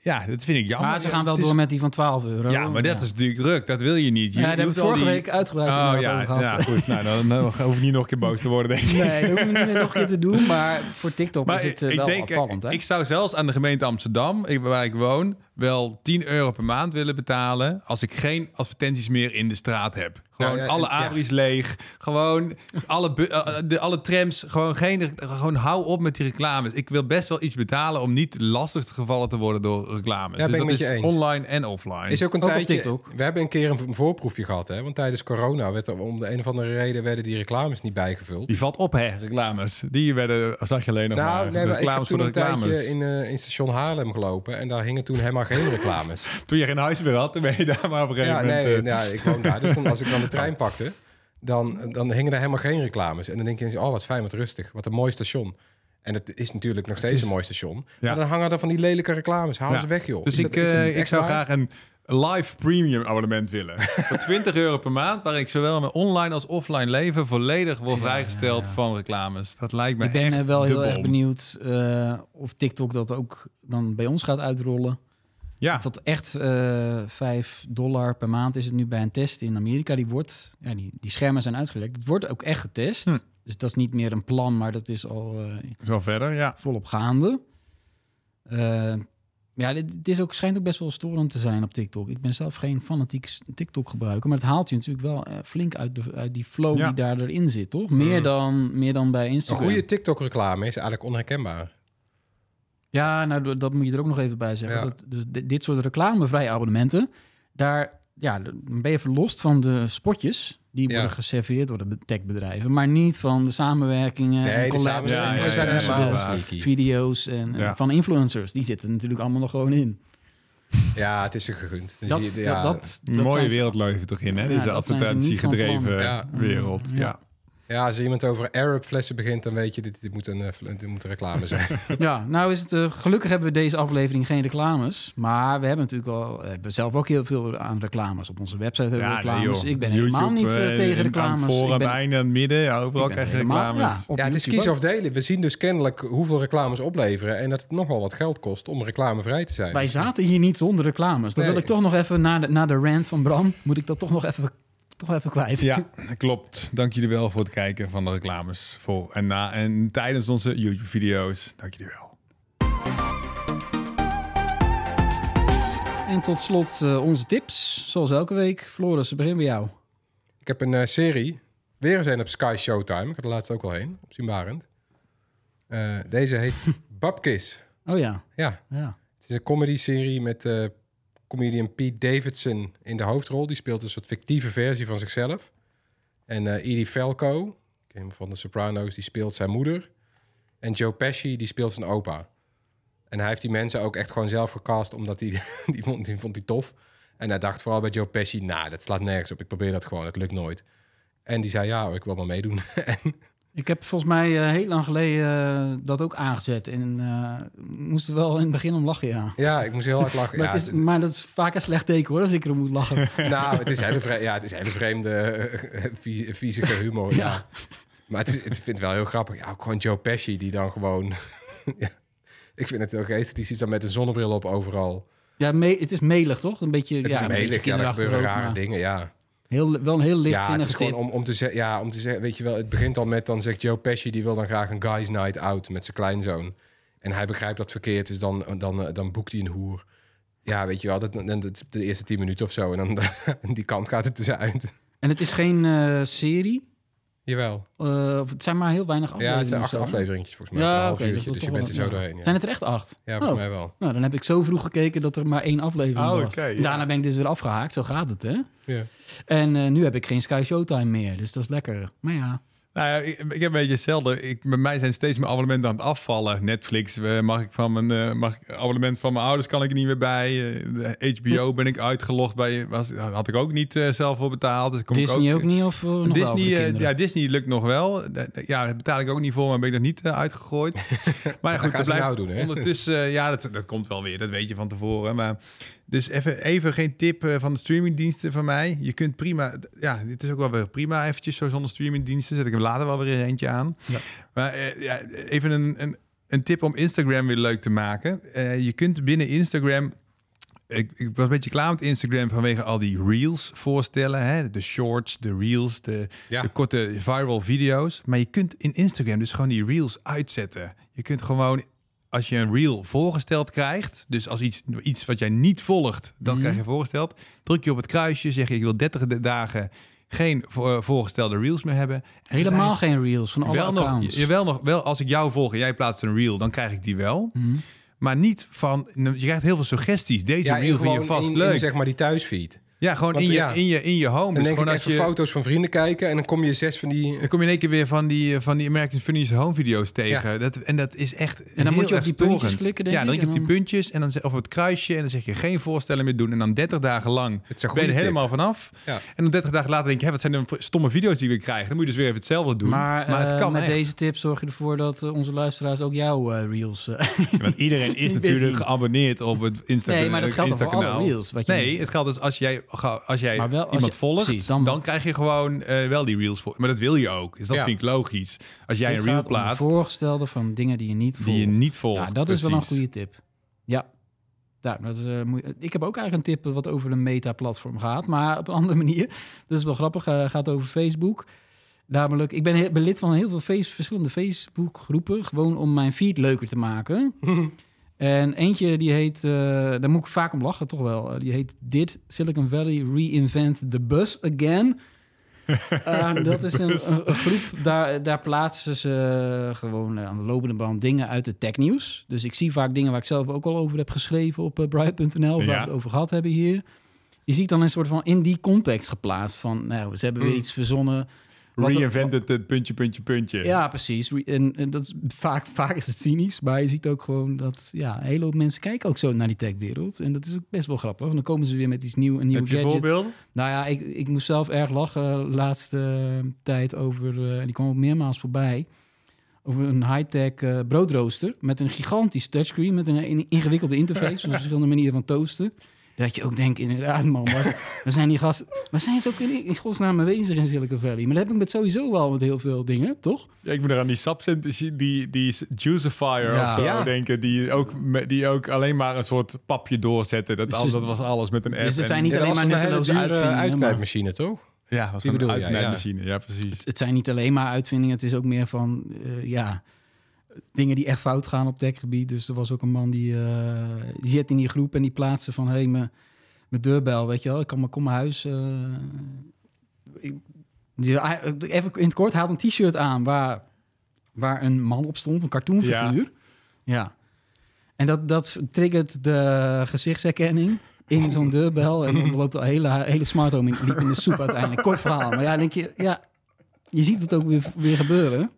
[SPEAKER 3] ja, dat vind ik jammer.
[SPEAKER 2] Maar ze gaan wel
[SPEAKER 3] is-
[SPEAKER 2] door met die van 12 euro.
[SPEAKER 3] Ja, maar dat is natuurlijk ruk. Dat wil je niet. Je,
[SPEAKER 2] Ja, daar hebben
[SPEAKER 3] hoeft
[SPEAKER 2] we vorige
[SPEAKER 3] die-
[SPEAKER 2] week uitgebreid
[SPEAKER 3] Oh ja,
[SPEAKER 2] gehad.
[SPEAKER 3] ja, goed. Nou, dan, dan hoef ik niet nog een keer boos te worden, denk ik.
[SPEAKER 2] Nee, dat hoef je niet meer nog een keer te doen. Maar voor TikTok
[SPEAKER 3] Maar
[SPEAKER 2] is het eh,
[SPEAKER 3] ik
[SPEAKER 2] wel
[SPEAKER 3] denk,
[SPEAKER 2] opvallend, hè?
[SPEAKER 3] ik zou zelfs aan de gemeente Amsterdam, ik- waar ik woon, wel 10 euro per maand willen betalen als ik geen advertenties meer in de straat heb. Gewoon
[SPEAKER 4] Ja, ja,
[SPEAKER 3] alle
[SPEAKER 4] ja.
[SPEAKER 3] abris leeg, gewoon alle, bu- eh, de, alle trams, gewoon, geen, gewoon hou op met die reclames. Ik wil best wel iets betalen om niet lastig gevallen te worden door reclames.
[SPEAKER 4] Ja, ben
[SPEAKER 3] dus
[SPEAKER 4] ik
[SPEAKER 3] dat
[SPEAKER 4] met
[SPEAKER 3] is
[SPEAKER 4] je eens.
[SPEAKER 3] online en offline.
[SPEAKER 4] Is ook een
[SPEAKER 2] Ook
[SPEAKER 4] tijdje. We hebben een keer een voorproefje gehad, hè? Want tijdens corona werd er om de een of andere reden werden die reclames niet bijgevuld.
[SPEAKER 3] Die valt op, hè, reclames. Die werden, zag je alleen nog maar.
[SPEAKER 4] Nou, nee, maar ik heb
[SPEAKER 3] reclames
[SPEAKER 4] toen
[SPEAKER 3] voor
[SPEAKER 4] een
[SPEAKER 3] de reclames.
[SPEAKER 4] tijdje in, eh, in station Haarlem gelopen en daar hingen toen helemaal geen reclames.
[SPEAKER 3] Toen je geen huis meer had, dan ben je daar maar op een gegeven
[SPEAKER 4] ja,
[SPEAKER 3] moment...
[SPEAKER 4] nee,
[SPEAKER 3] eh,
[SPEAKER 4] ja, ik woon daar. Dus dan, als ik dan de trein pakte, dan, dan hingen er helemaal geen reclames. En dan denk je, oh wat fijn, wat rustig, wat een mooi station. En het is natuurlijk nog steeds
[SPEAKER 3] is-
[SPEAKER 4] een mooi station.
[SPEAKER 3] Ja.
[SPEAKER 4] Maar dan hangen er van die lelijke reclames. Haal
[SPEAKER 3] Ja.
[SPEAKER 4] ze weg, joh.
[SPEAKER 3] Dus ik, eh, ik zou
[SPEAKER 4] waar?
[SPEAKER 3] graag een live premium abonnement willen. Voor 20 euro per maand, waar ik zowel mijn online als offline leven volledig word
[SPEAKER 2] Ja,
[SPEAKER 3] vrijgesteld
[SPEAKER 2] ja, ja.
[SPEAKER 3] van reclames. Dat lijkt me
[SPEAKER 2] Ik ben
[SPEAKER 3] echt
[SPEAKER 2] eh, wel
[SPEAKER 3] de
[SPEAKER 2] heel erg benieuwd eh, of TikTok dat ook dan bij ons gaat uitrollen.
[SPEAKER 3] Ja,
[SPEAKER 2] dat echt eh 5 dollar per maand is het nu bij een test in Amerika. Die, wordt, ja, die, die schermen zijn uitgelekt. Het wordt ook echt getest.
[SPEAKER 3] Hm.
[SPEAKER 2] Dus dat is niet meer een plan, maar dat is al eh,
[SPEAKER 3] zo verder, ja.
[SPEAKER 2] volop gaande. Eh, ja, het is ook, schijnt ook best wel storend te zijn op TikTok. Ik ben zelf geen fanatiek TikTok-gebruiker, maar het haalt je natuurlijk wel flink uit, de, uit die flow
[SPEAKER 3] Ja.
[SPEAKER 2] die daar erin zit, toch? Meer,
[SPEAKER 4] Mm.
[SPEAKER 2] dan, meer dan bij
[SPEAKER 4] Een
[SPEAKER 2] Instagram.
[SPEAKER 4] goede TikTok-reclame is eigenlijk onherkenbaar.
[SPEAKER 2] Ja, nou, dat moet je er ook nog even bij zeggen.
[SPEAKER 4] Ja.
[SPEAKER 2] Dat, dus di- dit soort reclamevrije abonnementen, daar ja, dan ben je verlost van de spotjes die
[SPEAKER 4] Ja.
[SPEAKER 2] worden geserveerd door de techbedrijven, maar niet van de samenwerkingen en
[SPEAKER 4] Nee, de
[SPEAKER 2] collabs
[SPEAKER 3] Ja,
[SPEAKER 2] en
[SPEAKER 3] ja,
[SPEAKER 2] video's en, en van influencers. Die zitten natuurlijk allemaal nog gewoon in.
[SPEAKER 4] Ja, het is ze gegund. Dus
[SPEAKER 2] Dat,
[SPEAKER 4] je- ja,
[SPEAKER 2] dat, dat,
[SPEAKER 3] mooie wereld leven toch in, hè? Deze
[SPEAKER 4] plan. Ja.
[SPEAKER 3] wereld.
[SPEAKER 2] Ja.
[SPEAKER 3] Ja.
[SPEAKER 4] als iemand over Arab flessen begint, dan weet je, dit, dit, moet, een, eh, dit moet een reclame zijn.
[SPEAKER 2] Ja, nou is het eh, gelukkig hebben we deze aflevering geen reclames, maar we hebben natuurlijk al we hebben zelf ook heel veel aan reclames op onze website hebben we
[SPEAKER 3] Ja,
[SPEAKER 2] reclames.
[SPEAKER 3] nee,
[SPEAKER 2] ik ben helemaal niet eh,
[SPEAKER 3] eh,
[SPEAKER 2] tegen reclames.
[SPEAKER 3] voor,
[SPEAKER 2] Ik
[SPEAKER 3] aan
[SPEAKER 2] ben-
[SPEAKER 3] het einde, aan het midden. Ja, overal krijg je reclames.
[SPEAKER 2] ja,
[SPEAKER 4] het is kies of delen. We zien dus kennelijk hoeveel reclames opleveren en dat het nogal wat geld kost om reclamevrij te zijn.
[SPEAKER 2] Wij zaten hier niet zonder reclames. Dan
[SPEAKER 4] Nee.
[SPEAKER 2] wil ik toch nog even na de, na de rant van Bram, moet ik dat toch nog even, toch even kwijt.
[SPEAKER 3] Ja, klopt. Dank jullie wel voor het kijken van de reclames voor en na en tijdens onze YouTube-video's. Dank jullie wel.
[SPEAKER 2] En tot slot eh, onze tips, zoals elke week. Floris, we beginnen bij jou.
[SPEAKER 4] Ik heb een eh, serie, weer eens een op Sky Showtime. Ik had er laatst ook al heen, op Zienbarend. Eh, deze heet Babkis.
[SPEAKER 2] Oh ja,
[SPEAKER 4] Ja,
[SPEAKER 2] ja.
[SPEAKER 4] het is een comedy-serie met eh, comedian Pete Davidson in de hoofdrol. Die speelt een soort fictieve versie van zichzelf. En eh Edie Falco, van de Sopranos, die speelt zijn moeder. En Joe Pesci, die speelt zijn opa. En hij heeft die mensen ook echt gewoon zelf gecast, omdat hij die vond, die vond tof. En hij dacht vooral bij Joe Pesci, nou, dat slaat nergens op. Ik probeer dat gewoon, het lukt nooit. En die zei, ja, ik wil maar meedoen. en
[SPEAKER 2] Ik heb volgens mij eh, heel lang geleden eh, dat ook aangezet. En eh moest er wel in het begin om lachen, ja.
[SPEAKER 4] ja, ik moest heel hard lachen.
[SPEAKER 2] Maar,
[SPEAKER 4] ja,
[SPEAKER 2] het is, maar dat is vaak een slecht teken hoor, als ik er moet lachen.
[SPEAKER 4] Nou, het is hele, vre- ja, het is hele vreemde, vie- viezige humor. Ja.
[SPEAKER 2] Ja.
[SPEAKER 4] Maar het, is, het vind het wel heel grappig. Ja, ook gewoon Joe Pesci, die dan gewoon... ja. Ik vind het heel geestig. Die zit dan met een zonnebril op overal.
[SPEAKER 2] Ja, het is melig toch? Een beetje,
[SPEAKER 4] Het
[SPEAKER 2] ja,
[SPEAKER 4] is
[SPEAKER 2] beetje
[SPEAKER 4] melig. Ja, er gebeuren rare
[SPEAKER 2] maar
[SPEAKER 4] dingen, ja.
[SPEAKER 2] Heel, wel een heel
[SPEAKER 4] Ja, het
[SPEAKER 2] lichtzinnig
[SPEAKER 4] is gewoon
[SPEAKER 2] tip.
[SPEAKER 4] om, om, te zeggen, ja, om te zeggen... Weet je wel, het begint al met... Dan zegt Joe Pesci, die wil dan graag een guys night out met zijn kleinzoon. En hij begrijpt dat verkeerd, dus dan, dan, dan boekt hij een hoer. Ja, weet je wel, dat, dat, dat- de eerste tien minuten of zo. En dan die kant gaat het dus uit.
[SPEAKER 2] En het is geen eh, serie.
[SPEAKER 4] Jawel.
[SPEAKER 2] Of het zijn maar heel weinig
[SPEAKER 4] Ja,
[SPEAKER 2] afleveringen.
[SPEAKER 4] het zijn acht afleveringetjes volgens mij.
[SPEAKER 2] Ja,
[SPEAKER 4] een half uurtje, dus je bent er zo
[SPEAKER 2] ja.
[SPEAKER 4] doorheen. Ja,
[SPEAKER 2] Zijn het er echt acht?
[SPEAKER 4] ja volgens
[SPEAKER 2] Oh.
[SPEAKER 4] mij wel.
[SPEAKER 2] Nou, dan heb ik zo vroeg gekeken dat er maar één aflevering
[SPEAKER 3] Oh,
[SPEAKER 2] was.
[SPEAKER 3] ja.
[SPEAKER 2] Daarna ben ik dus weer afgehaakt. Zo gaat het, hè?
[SPEAKER 4] Ja.
[SPEAKER 2] En eh, nu heb ik geen Sky Showtime meer. Dus dat is lekker. Maar ja,
[SPEAKER 3] Nou ja, ik, ik heb een beetje hetzelfde. Ik, bij mij zijn steeds meer abonnementen aan het afvallen. Netflix eh, mag ik van mijn eh, mag ik, abonnement van mijn ouders kan ik er niet meer bij. Eh, de HBO ben ik uitgelogd bij. Was, had ik ook niet zelf voor betaald. Dus kom
[SPEAKER 2] Disney
[SPEAKER 3] ik
[SPEAKER 2] ook, niet of nog wel voor de
[SPEAKER 3] Disney, ja, Disney lukt nog wel. Ja, daar betaal ik ook niet voor, maar ben ik nog niet uitgegooid. maar goed, dat blijft
[SPEAKER 4] nou doen,
[SPEAKER 3] ondertussen. ja, dat, dat komt wel weer. Dat weet je van tevoren. Maar dus even, even geen tip eh, van de streamingdiensten van mij. Je kunt prima. Ja, dit is ook wel weer prima. Eventjes zo zonder streamingdiensten. Zet ik hem later wel weer eentje aan.
[SPEAKER 2] Ja.
[SPEAKER 3] Maar eh, ja, even een, een, een tip om Instagram weer leuk te maken. Eh, je kunt binnen Instagram ik, ik was een beetje klaar met Instagram vanwege al die reels voorstellen. Hè? De shorts, de reels, de,
[SPEAKER 4] Ja.
[SPEAKER 3] de korte viral video's. Maar je kunt in Instagram dus gewoon die reels uitzetten. Je kunt gewoon, als je een reel voorgesteld krijgt... dus als iets, iets wat jij niet volgt, dat
[SPEAKER 2] Mhm.
[SPEAKER 3] krijg je voorgesteld... druk je op het kruisje, zeg je ik wil 30 dagen geen vo- voorgestelde reels meer hebben. En
[SPEAKER 2] Helemaal
[SPEAKER 3] zijn-
[SPEAKER 2] geen reels van alle
[SPEAKER 3] wel nog,
[SPEAKER 2] accounts.
[SPEAKER 3] je, wel nog, wel als ik jou volg en jij plaatst een reel, dan krijg ik die wel.
[SPEAKER 2] Mhm.
[SPEAKER 3] Maar niet van, je krijgt heel veel suggesties. Deze
[SPEAKER 4] Ja,
[SPEAKER 3] reel vind je vast
[SPEAKER 4] in,
[SPEAKER 3] leuk.
[SPEAKER 4] in, zeg maar die thuisfeed.
[SPEAKER 3] Ja, gewoon
[SPEAKER 4] Want
[SPEAKER 3] in, je,
[SPEAKER 4] ja.
[SPEAKER 3] in, je, in je home.
[SPEAKER 4] Dan
[SPEAKER 3] Dus
[SPEAKER 4] denk ik
[SPEAKER 3] gewoon als
[SPEAKER 4] even
[SPEAKER 3] je,
[SPEAKER 4] foto's van vrienden kijken... en dan kom je zes van die...
[SPEAKER 3] dan kom je in één keer weer van die, van die American Funniest Home video's tegen. Dat, en dat is echt
[SPEAKER 2] En dan moet je op die puntjes
[SPEAKER 3] storend.
[SPEAKER 2] klikken, denk
[SPEAKER 3] Ja, dan druk je op die puntjes en dan zeg, of het kruisje. En dan zeg je geen voorstellen meer doen. En dan 30 dagen lang ben je er helemaal vanaf.
[SPEAKER 4] Ja.
[SPEAKER 3] En dan 30 dagen later denk je, hè, wat zijn de stomme video's die we krijgen. Dan moet je dus weer even hetzelfde doen.
[SPEAKER 2] Maar,
[SPEAKER 3] het
[SPEAKER 2] eh,
[SPEAKER 3] kan
[SPEAKER 2] met
[SPEAKER 3] echt.
[SPEAKER 2] deze tip zorg je ervoor dat eh, onze luisteraars ook jouw eh, reels... eh,
[SPEAKER 3] Want iedereen is natuurlijk geabonneerd op het Instagram.
[SPEAKER 2] Nee, maar dat geldt voor alle reels, wat je
[SPEAKER 3] nee,
[SPEAKER 2] dus-
[SPEAKER 3] het geldt dus als jij, als jij
[SPEAKER 2] Maar wel als
[SPEAKER 3] iemand
[SPEAKER 2] je-
[SPEAKER 3] volgt,
[SPEAKER 2] precies,
[SPEAKER 3] dan,
[SPEAKER 2] dan-
[SPEAKER 3] krijg je gewoon eh, wel die reels voor. Maar dat wil je ook. Dus dat
[SPEAKER 4] Ja.
[SPEAKER 3] vind ik logisch. Als jij
[SPEAKER 2] Dit
[SPEAKER 3] een reel
[SPEAKER 2] gaat om de
[SPEAKER 3] plaatst
[SPEAKER 2] voorgestelde van dingen die je niet volgt.
[SPEAKER 3] die je niet volgt.
[SPEAKER 2] Ja, dat is wel een goede tip. Ja. Ja, dat is, eh, ik heb ook eigenlijk een tip wat over een meta-platform gaat, maar op een andere manier. Dat is wel grappig. eh, gaat over Facebook. Namelijk, ik ben, he- ben lid van heel veel face, verschillende Facebook-groepen, gewoon om mijn feed leuker te maken. en eentje die heet, eh, daar moet ik vaak om lachen, toch wel. Eh, die heet Dit Silicon Valley Reinvent the Bus Again. Uh, dat is een, een, groep, daar, daar plaatsen ze gewoon aan de lopende band dingen uit het technieuws. Dus ik zie vaak dingen waar ik zelf ook al over heb geschreven op Bright.nl,
[SPEAKER 3] Ja.
[SPEAKER 2] waar we het over gehad hebben hier. Je ziet dan een soort van in die context geplaatst van, nou, ze hebben weer
[SPEAKER 3] Mm.
[SPEAKER 2] iets verzonnen.
[SPEAKER 3] Reinvented het puntje, puntje, puntje.
[SPEAKER 2] Ja, precies. Re- En, en dat is vaak, vaak is het cynisch, maar je ziet ook gewoon dat ja, een hele hoop mensen kijken ook zo naar die techwereld. En dat is ook best wel grappig. En dan komen ze weer met iets nieuw, een nieuw
[SPEAKER 3] Heb je
[SPEAKER 2] gadget. Nou ja, ik, ik moest zelf erg lachen de laatste eh, tijd over, en die kwam ook meermaals voorbij, over een high-tech eh, broodrooster met een gigantisch touchscreen, met een, in- ingewikkelde interface, met verschillende manieren van toasten. Dat je ook denkt, inderdaad man, waar, waar zijn die gasten, waar zijn ze ook in, in godsnaam mee bezig in Silicon Valley? Maar dat heb ik met sowieso wel met heel veel dingen, toch?
[SPEAKER 3] Ja, ik moet er aan die sapsynthesie, die, die juicifier
[SPEAKER 2] Ja.
[SPEAKER 3] of zo
[SPEAKER 4] Ja.
[SPEAKER 3] denken, die ook, die ook alleen maar een soort papje doorzetten. Dat,
[SPEAKER 2] Dus
[SPEAKER 3] alles, dat was alles met een app.
[SPEAKER 2] Dus het zijn niet alleen maar nutteloze
[SPEAKER 4] dure
[SPEAKER 2] uitvindingen. maar-
[SPEAKER 4] uitkijkmachine, toch?
[SPEAKER 3] Ja, was
[SPEAKER 4] Die
[SPEAKER 3] een
[SPEAKER 4] bedoel je, ja.
[SPEAKER 3] Ja, precies.
[SPEAKER 2] Het, het zijn niet alleen maar uitvindingen, het is ook meer van, eh, ja, dingen die echt fout gaan op techgebied. Dus er was ook een man die, die zit in die groep en die plaatste van, hé, hey, mijn mijn deurbel, weet je wel, ik kan maar kom mijn huis. eh, ik, die, even in het kort, had een t-shirt aan waar, waar een man op stond, een cartoonfiguur. Ja. En dat, dat triggert de gezichtsherkenning in zo'n deurbel. En dan loopt de hele, hele smart home in, liep in de soep uiteindelijk. Kort verhaal. Maar ja, denk je, ja, je ziet het ook weer, weer gebeuren.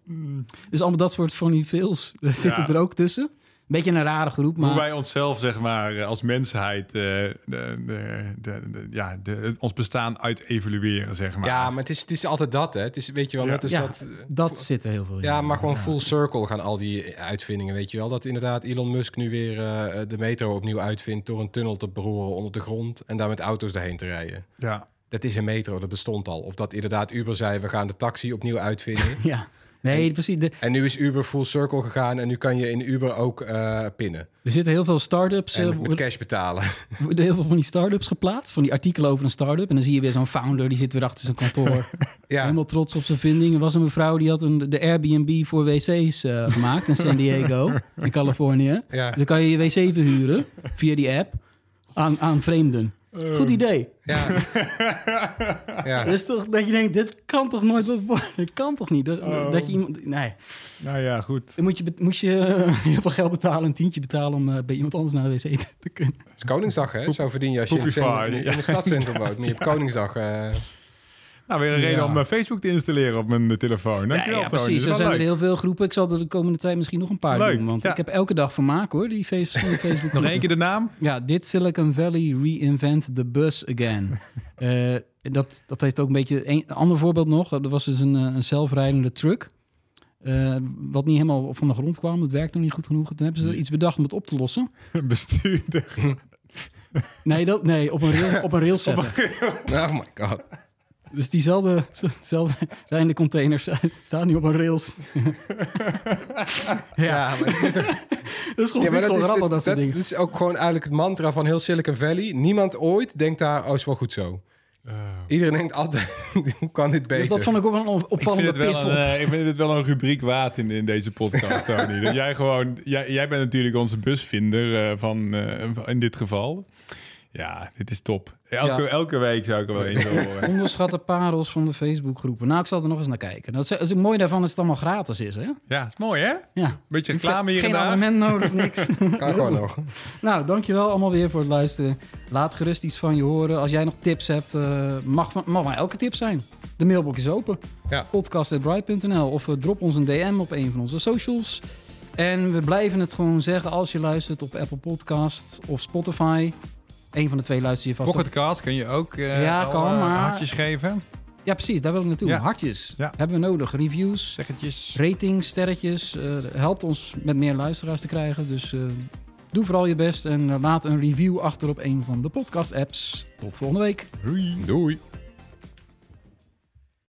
[SPEAKER 2] Dus allemaal dat soort funny fails dat zitten er ook tussen. Beetje een rare groep, maar...
[SPEAKER 3] Hoe wij onszelf, zeg maar, eh, als mensheid, eh, de, de, de, de- ja, de, ons bestaan uit evalueren, zeg maar.
[SPEAKER 4] Ja, maar het is, het is altijd dat, hè. Het is, weet je wel,
[SPEAKER 3] Ja.
[SPEAKER 4] net
[SPEAKER 2] Ja,
[SPEAKER 4] dat... eh,
[SPEAKER 2] Dat zit er heel veel in.
[SPEAKER 4] Ja, maar gewoon full circle gaan al die uitvindingen, weet je wel. Dat inderdaad Elon Musk nu weer eh, de metro opnieuw uitvindt... door een tunnel te beroeren onder de grond... en daar met auto's doorheen te rijden.
[SPEAKER 3] Ja.
[SPEAKER 4] Dat is een metro, dat bestond al. Of dat inderdaad Uber zei, we gaan de taxi opnieuw uitvinden.
[SPEAKER 2] Ja. Nee, precies. De,
[SPEAKER 4] en nu is Uber full circle gegaan... en nu kan je in Uber ook eh, pinnen.
[SPEAKER 2] er zitten heel veel start-ups.
[SPEAKER 4] En
[SPEAKER 2] eh,
[SPEAKER 4] met cash betalen.
[SPEAKER 2] Er worden heel veel van die start-ups geplaatst. Van die artikelen over een start-up. En dan zie je weer zo'n founder, die zit weer achter zijn kantoor.
[SPEAKER 4] ja.
[SPEAKER 2] Helemaal trots op zijn vinding. Er was een mevrouw die had een, de Airbnb voor wc's eh, gemaakt in San Diego, in Californië.
[SPEAKER 4] Ja.
[SPEAKER 2] Dus dan kan je je wc verhuren via die app aan, aan vreemden. Goed idee.
[SPEAKER 4] Ja. ja.
[SPEAKER 2] Dat is toch dat je denkt, dit kan toch nooit wat worden? Dit kan toch niet? Dat, dat je iemand... Nee.
[SPEAKER 3] Nou ja, goed.
[SPEAKER 2] Dan moet je, moet je eh, heel veel geld betalen, een tientje betalen om eh, bij iemand anders naar de wc te, kunnen.
[SPEAKER 4] Het is Koningsdag, hè? Zo verdien je als je in in het stadscentrum woont. Maar je hebt Koningsdag.
[SPEAKER 3] Nou, weer een reden
[SPEAKER 2] Ja.
[SPEAKER 3] om eh, Facebook te installeren op mijn eh, telefoon. Dankjewel,
[SPEAKER 2] ja,
[SPEAKER 3] Tony.
[SPEAKER 2] precies. Er zijn er heel veel groepen. Ik zal er de komende tijd misschien nog een paar
[SPEAKER 3] Leuk,
[SPEAKER 2] doen. Want
[SPEAKER 3] ja.
[SPEAKER 2] ik heb elke dag vermaak hoor, die face- verschillende Facebook
[SPEAKER 3] Nog één keer de naam?
[SPEAKER 2] Ja, dit Silicon Valley reinvent the bus again. Eh, dat, dat heeft ook een beetje... Een, een ander voorbeeld nog. Er was dus een, een zelfrijdende truck. eh, wat niet helemaal van de grond kwam. Het werkte nog niet goed genoeg. Toen hebben ze iets bedacht om het op te lossen.
[SPEAKER 3] Bestuurder.
[SPEAKER 2] Nee, dat, nee op een rail, op een rail zetten.
[SPEAKER 4] oh my god.
[SPEAKER 2] Dus diezelfde, diezelfde rijdende containers staan nu op een rails.
[SPEAKER 4] Ja, maar het is toch-
[SPEAKER 2] Dat is gewoon,
[SPEAKER 4] Ja, maar
[SPEAKER 2] dat
[SPEAKER 4] dat, is,
[SPEAKER 2] grappig,
[SPEAKER 4] dat,
[SPEAKER 2] dat soort dingen.
[SPEAKER 4] dat is ook gewoon eigenlijk het mantra van heel Silicon Valley. Niemand ooit denkt daar, oh, is wel goed zo. Iedereen denkt altijd, hoe kan dit beter?
[SPEAKER 2] Dus dat vond ik ook wel een
[SPEAKER 3] Ik vind,
[SPEAKER 2] opvallende
[SPEAKER 3] het wel
[SPEAKER 2] pivot.
[SPEAKER 3] een, eh, ik vind het wel een rubriek waard in, in deze podcast, Tony. dat jij gewoon... Jij, jij bent natuurlijk onze busvinder eh, van, eh, in dit geval. Ja, dit is top. Elke,
[SPEAKER 2] Ja.
[SPEAKER 3] elke week zou ik er wel eens horen.
[SPEAKER 2] Onderschatte parels van de Facebookgroepen. Nou, ik zal er nog eens naar kijken. Dat is, dat is het mooie daarvan is dat het allemaal gratis is, hè?
[SPEAKER 3] Ja, is mooi hè?
[SPEAKER 2] Ja.
[SPEAKER 3] Beetje reclame hier en
[SPEAKER 2] Geen
[SPEAKER 3] daar.
[SPEAKER 2] abonnement nodig, niks.
[SPEAKER 4] Kan gewoon nog.
[SPEAKER 2] nou, dankjewel allemaal weer voor het luisteren. Laat gerust iets van je horen. Als jij nog tips hebt, eh, mag, van- mag maar elke tip zijn. De mailbox is open.
[SPEAKER 4] Ja.
[SPEAKER 2] Podcast.bright.nl of eh, drop ons een DM op een van onze socials. En we blijven het gewoon zeggen als je luistert op Apple Podcast of Spotify. Een van de twee luister je vast.
[SPEAKER 3] Pocketcast kun je ook eh,
[SPEAKER 2] Ja,
[SPEAKER 3] al,
[SPEAKER 2] kan,
[SPEAKER 3] eh,
[SPEAKER 2] maar-
[SPEAKER 3] hartjes geven.
[SPEAKER 2] Ja, precies. Daar wil ik naartoe.
[SPEAKER 3] Ja.
[SPEAKER 2] Hartjes.
[SPEAKER 3] Ja.
[SPEAKER 2] Hebben we nodig. Reviews.
[SPEAKER 3] Zeggetjes.
[SPEAKER 2] ratings, sterretjes. eh, helpt ons met meer luisteraars te krijgen. Dus eh, doe vooral je best en laat een review achter op een van de podcast-apps. Tot volgende week.
[SPEAKER 3] Doei.
[SPEAKER 4] Doei.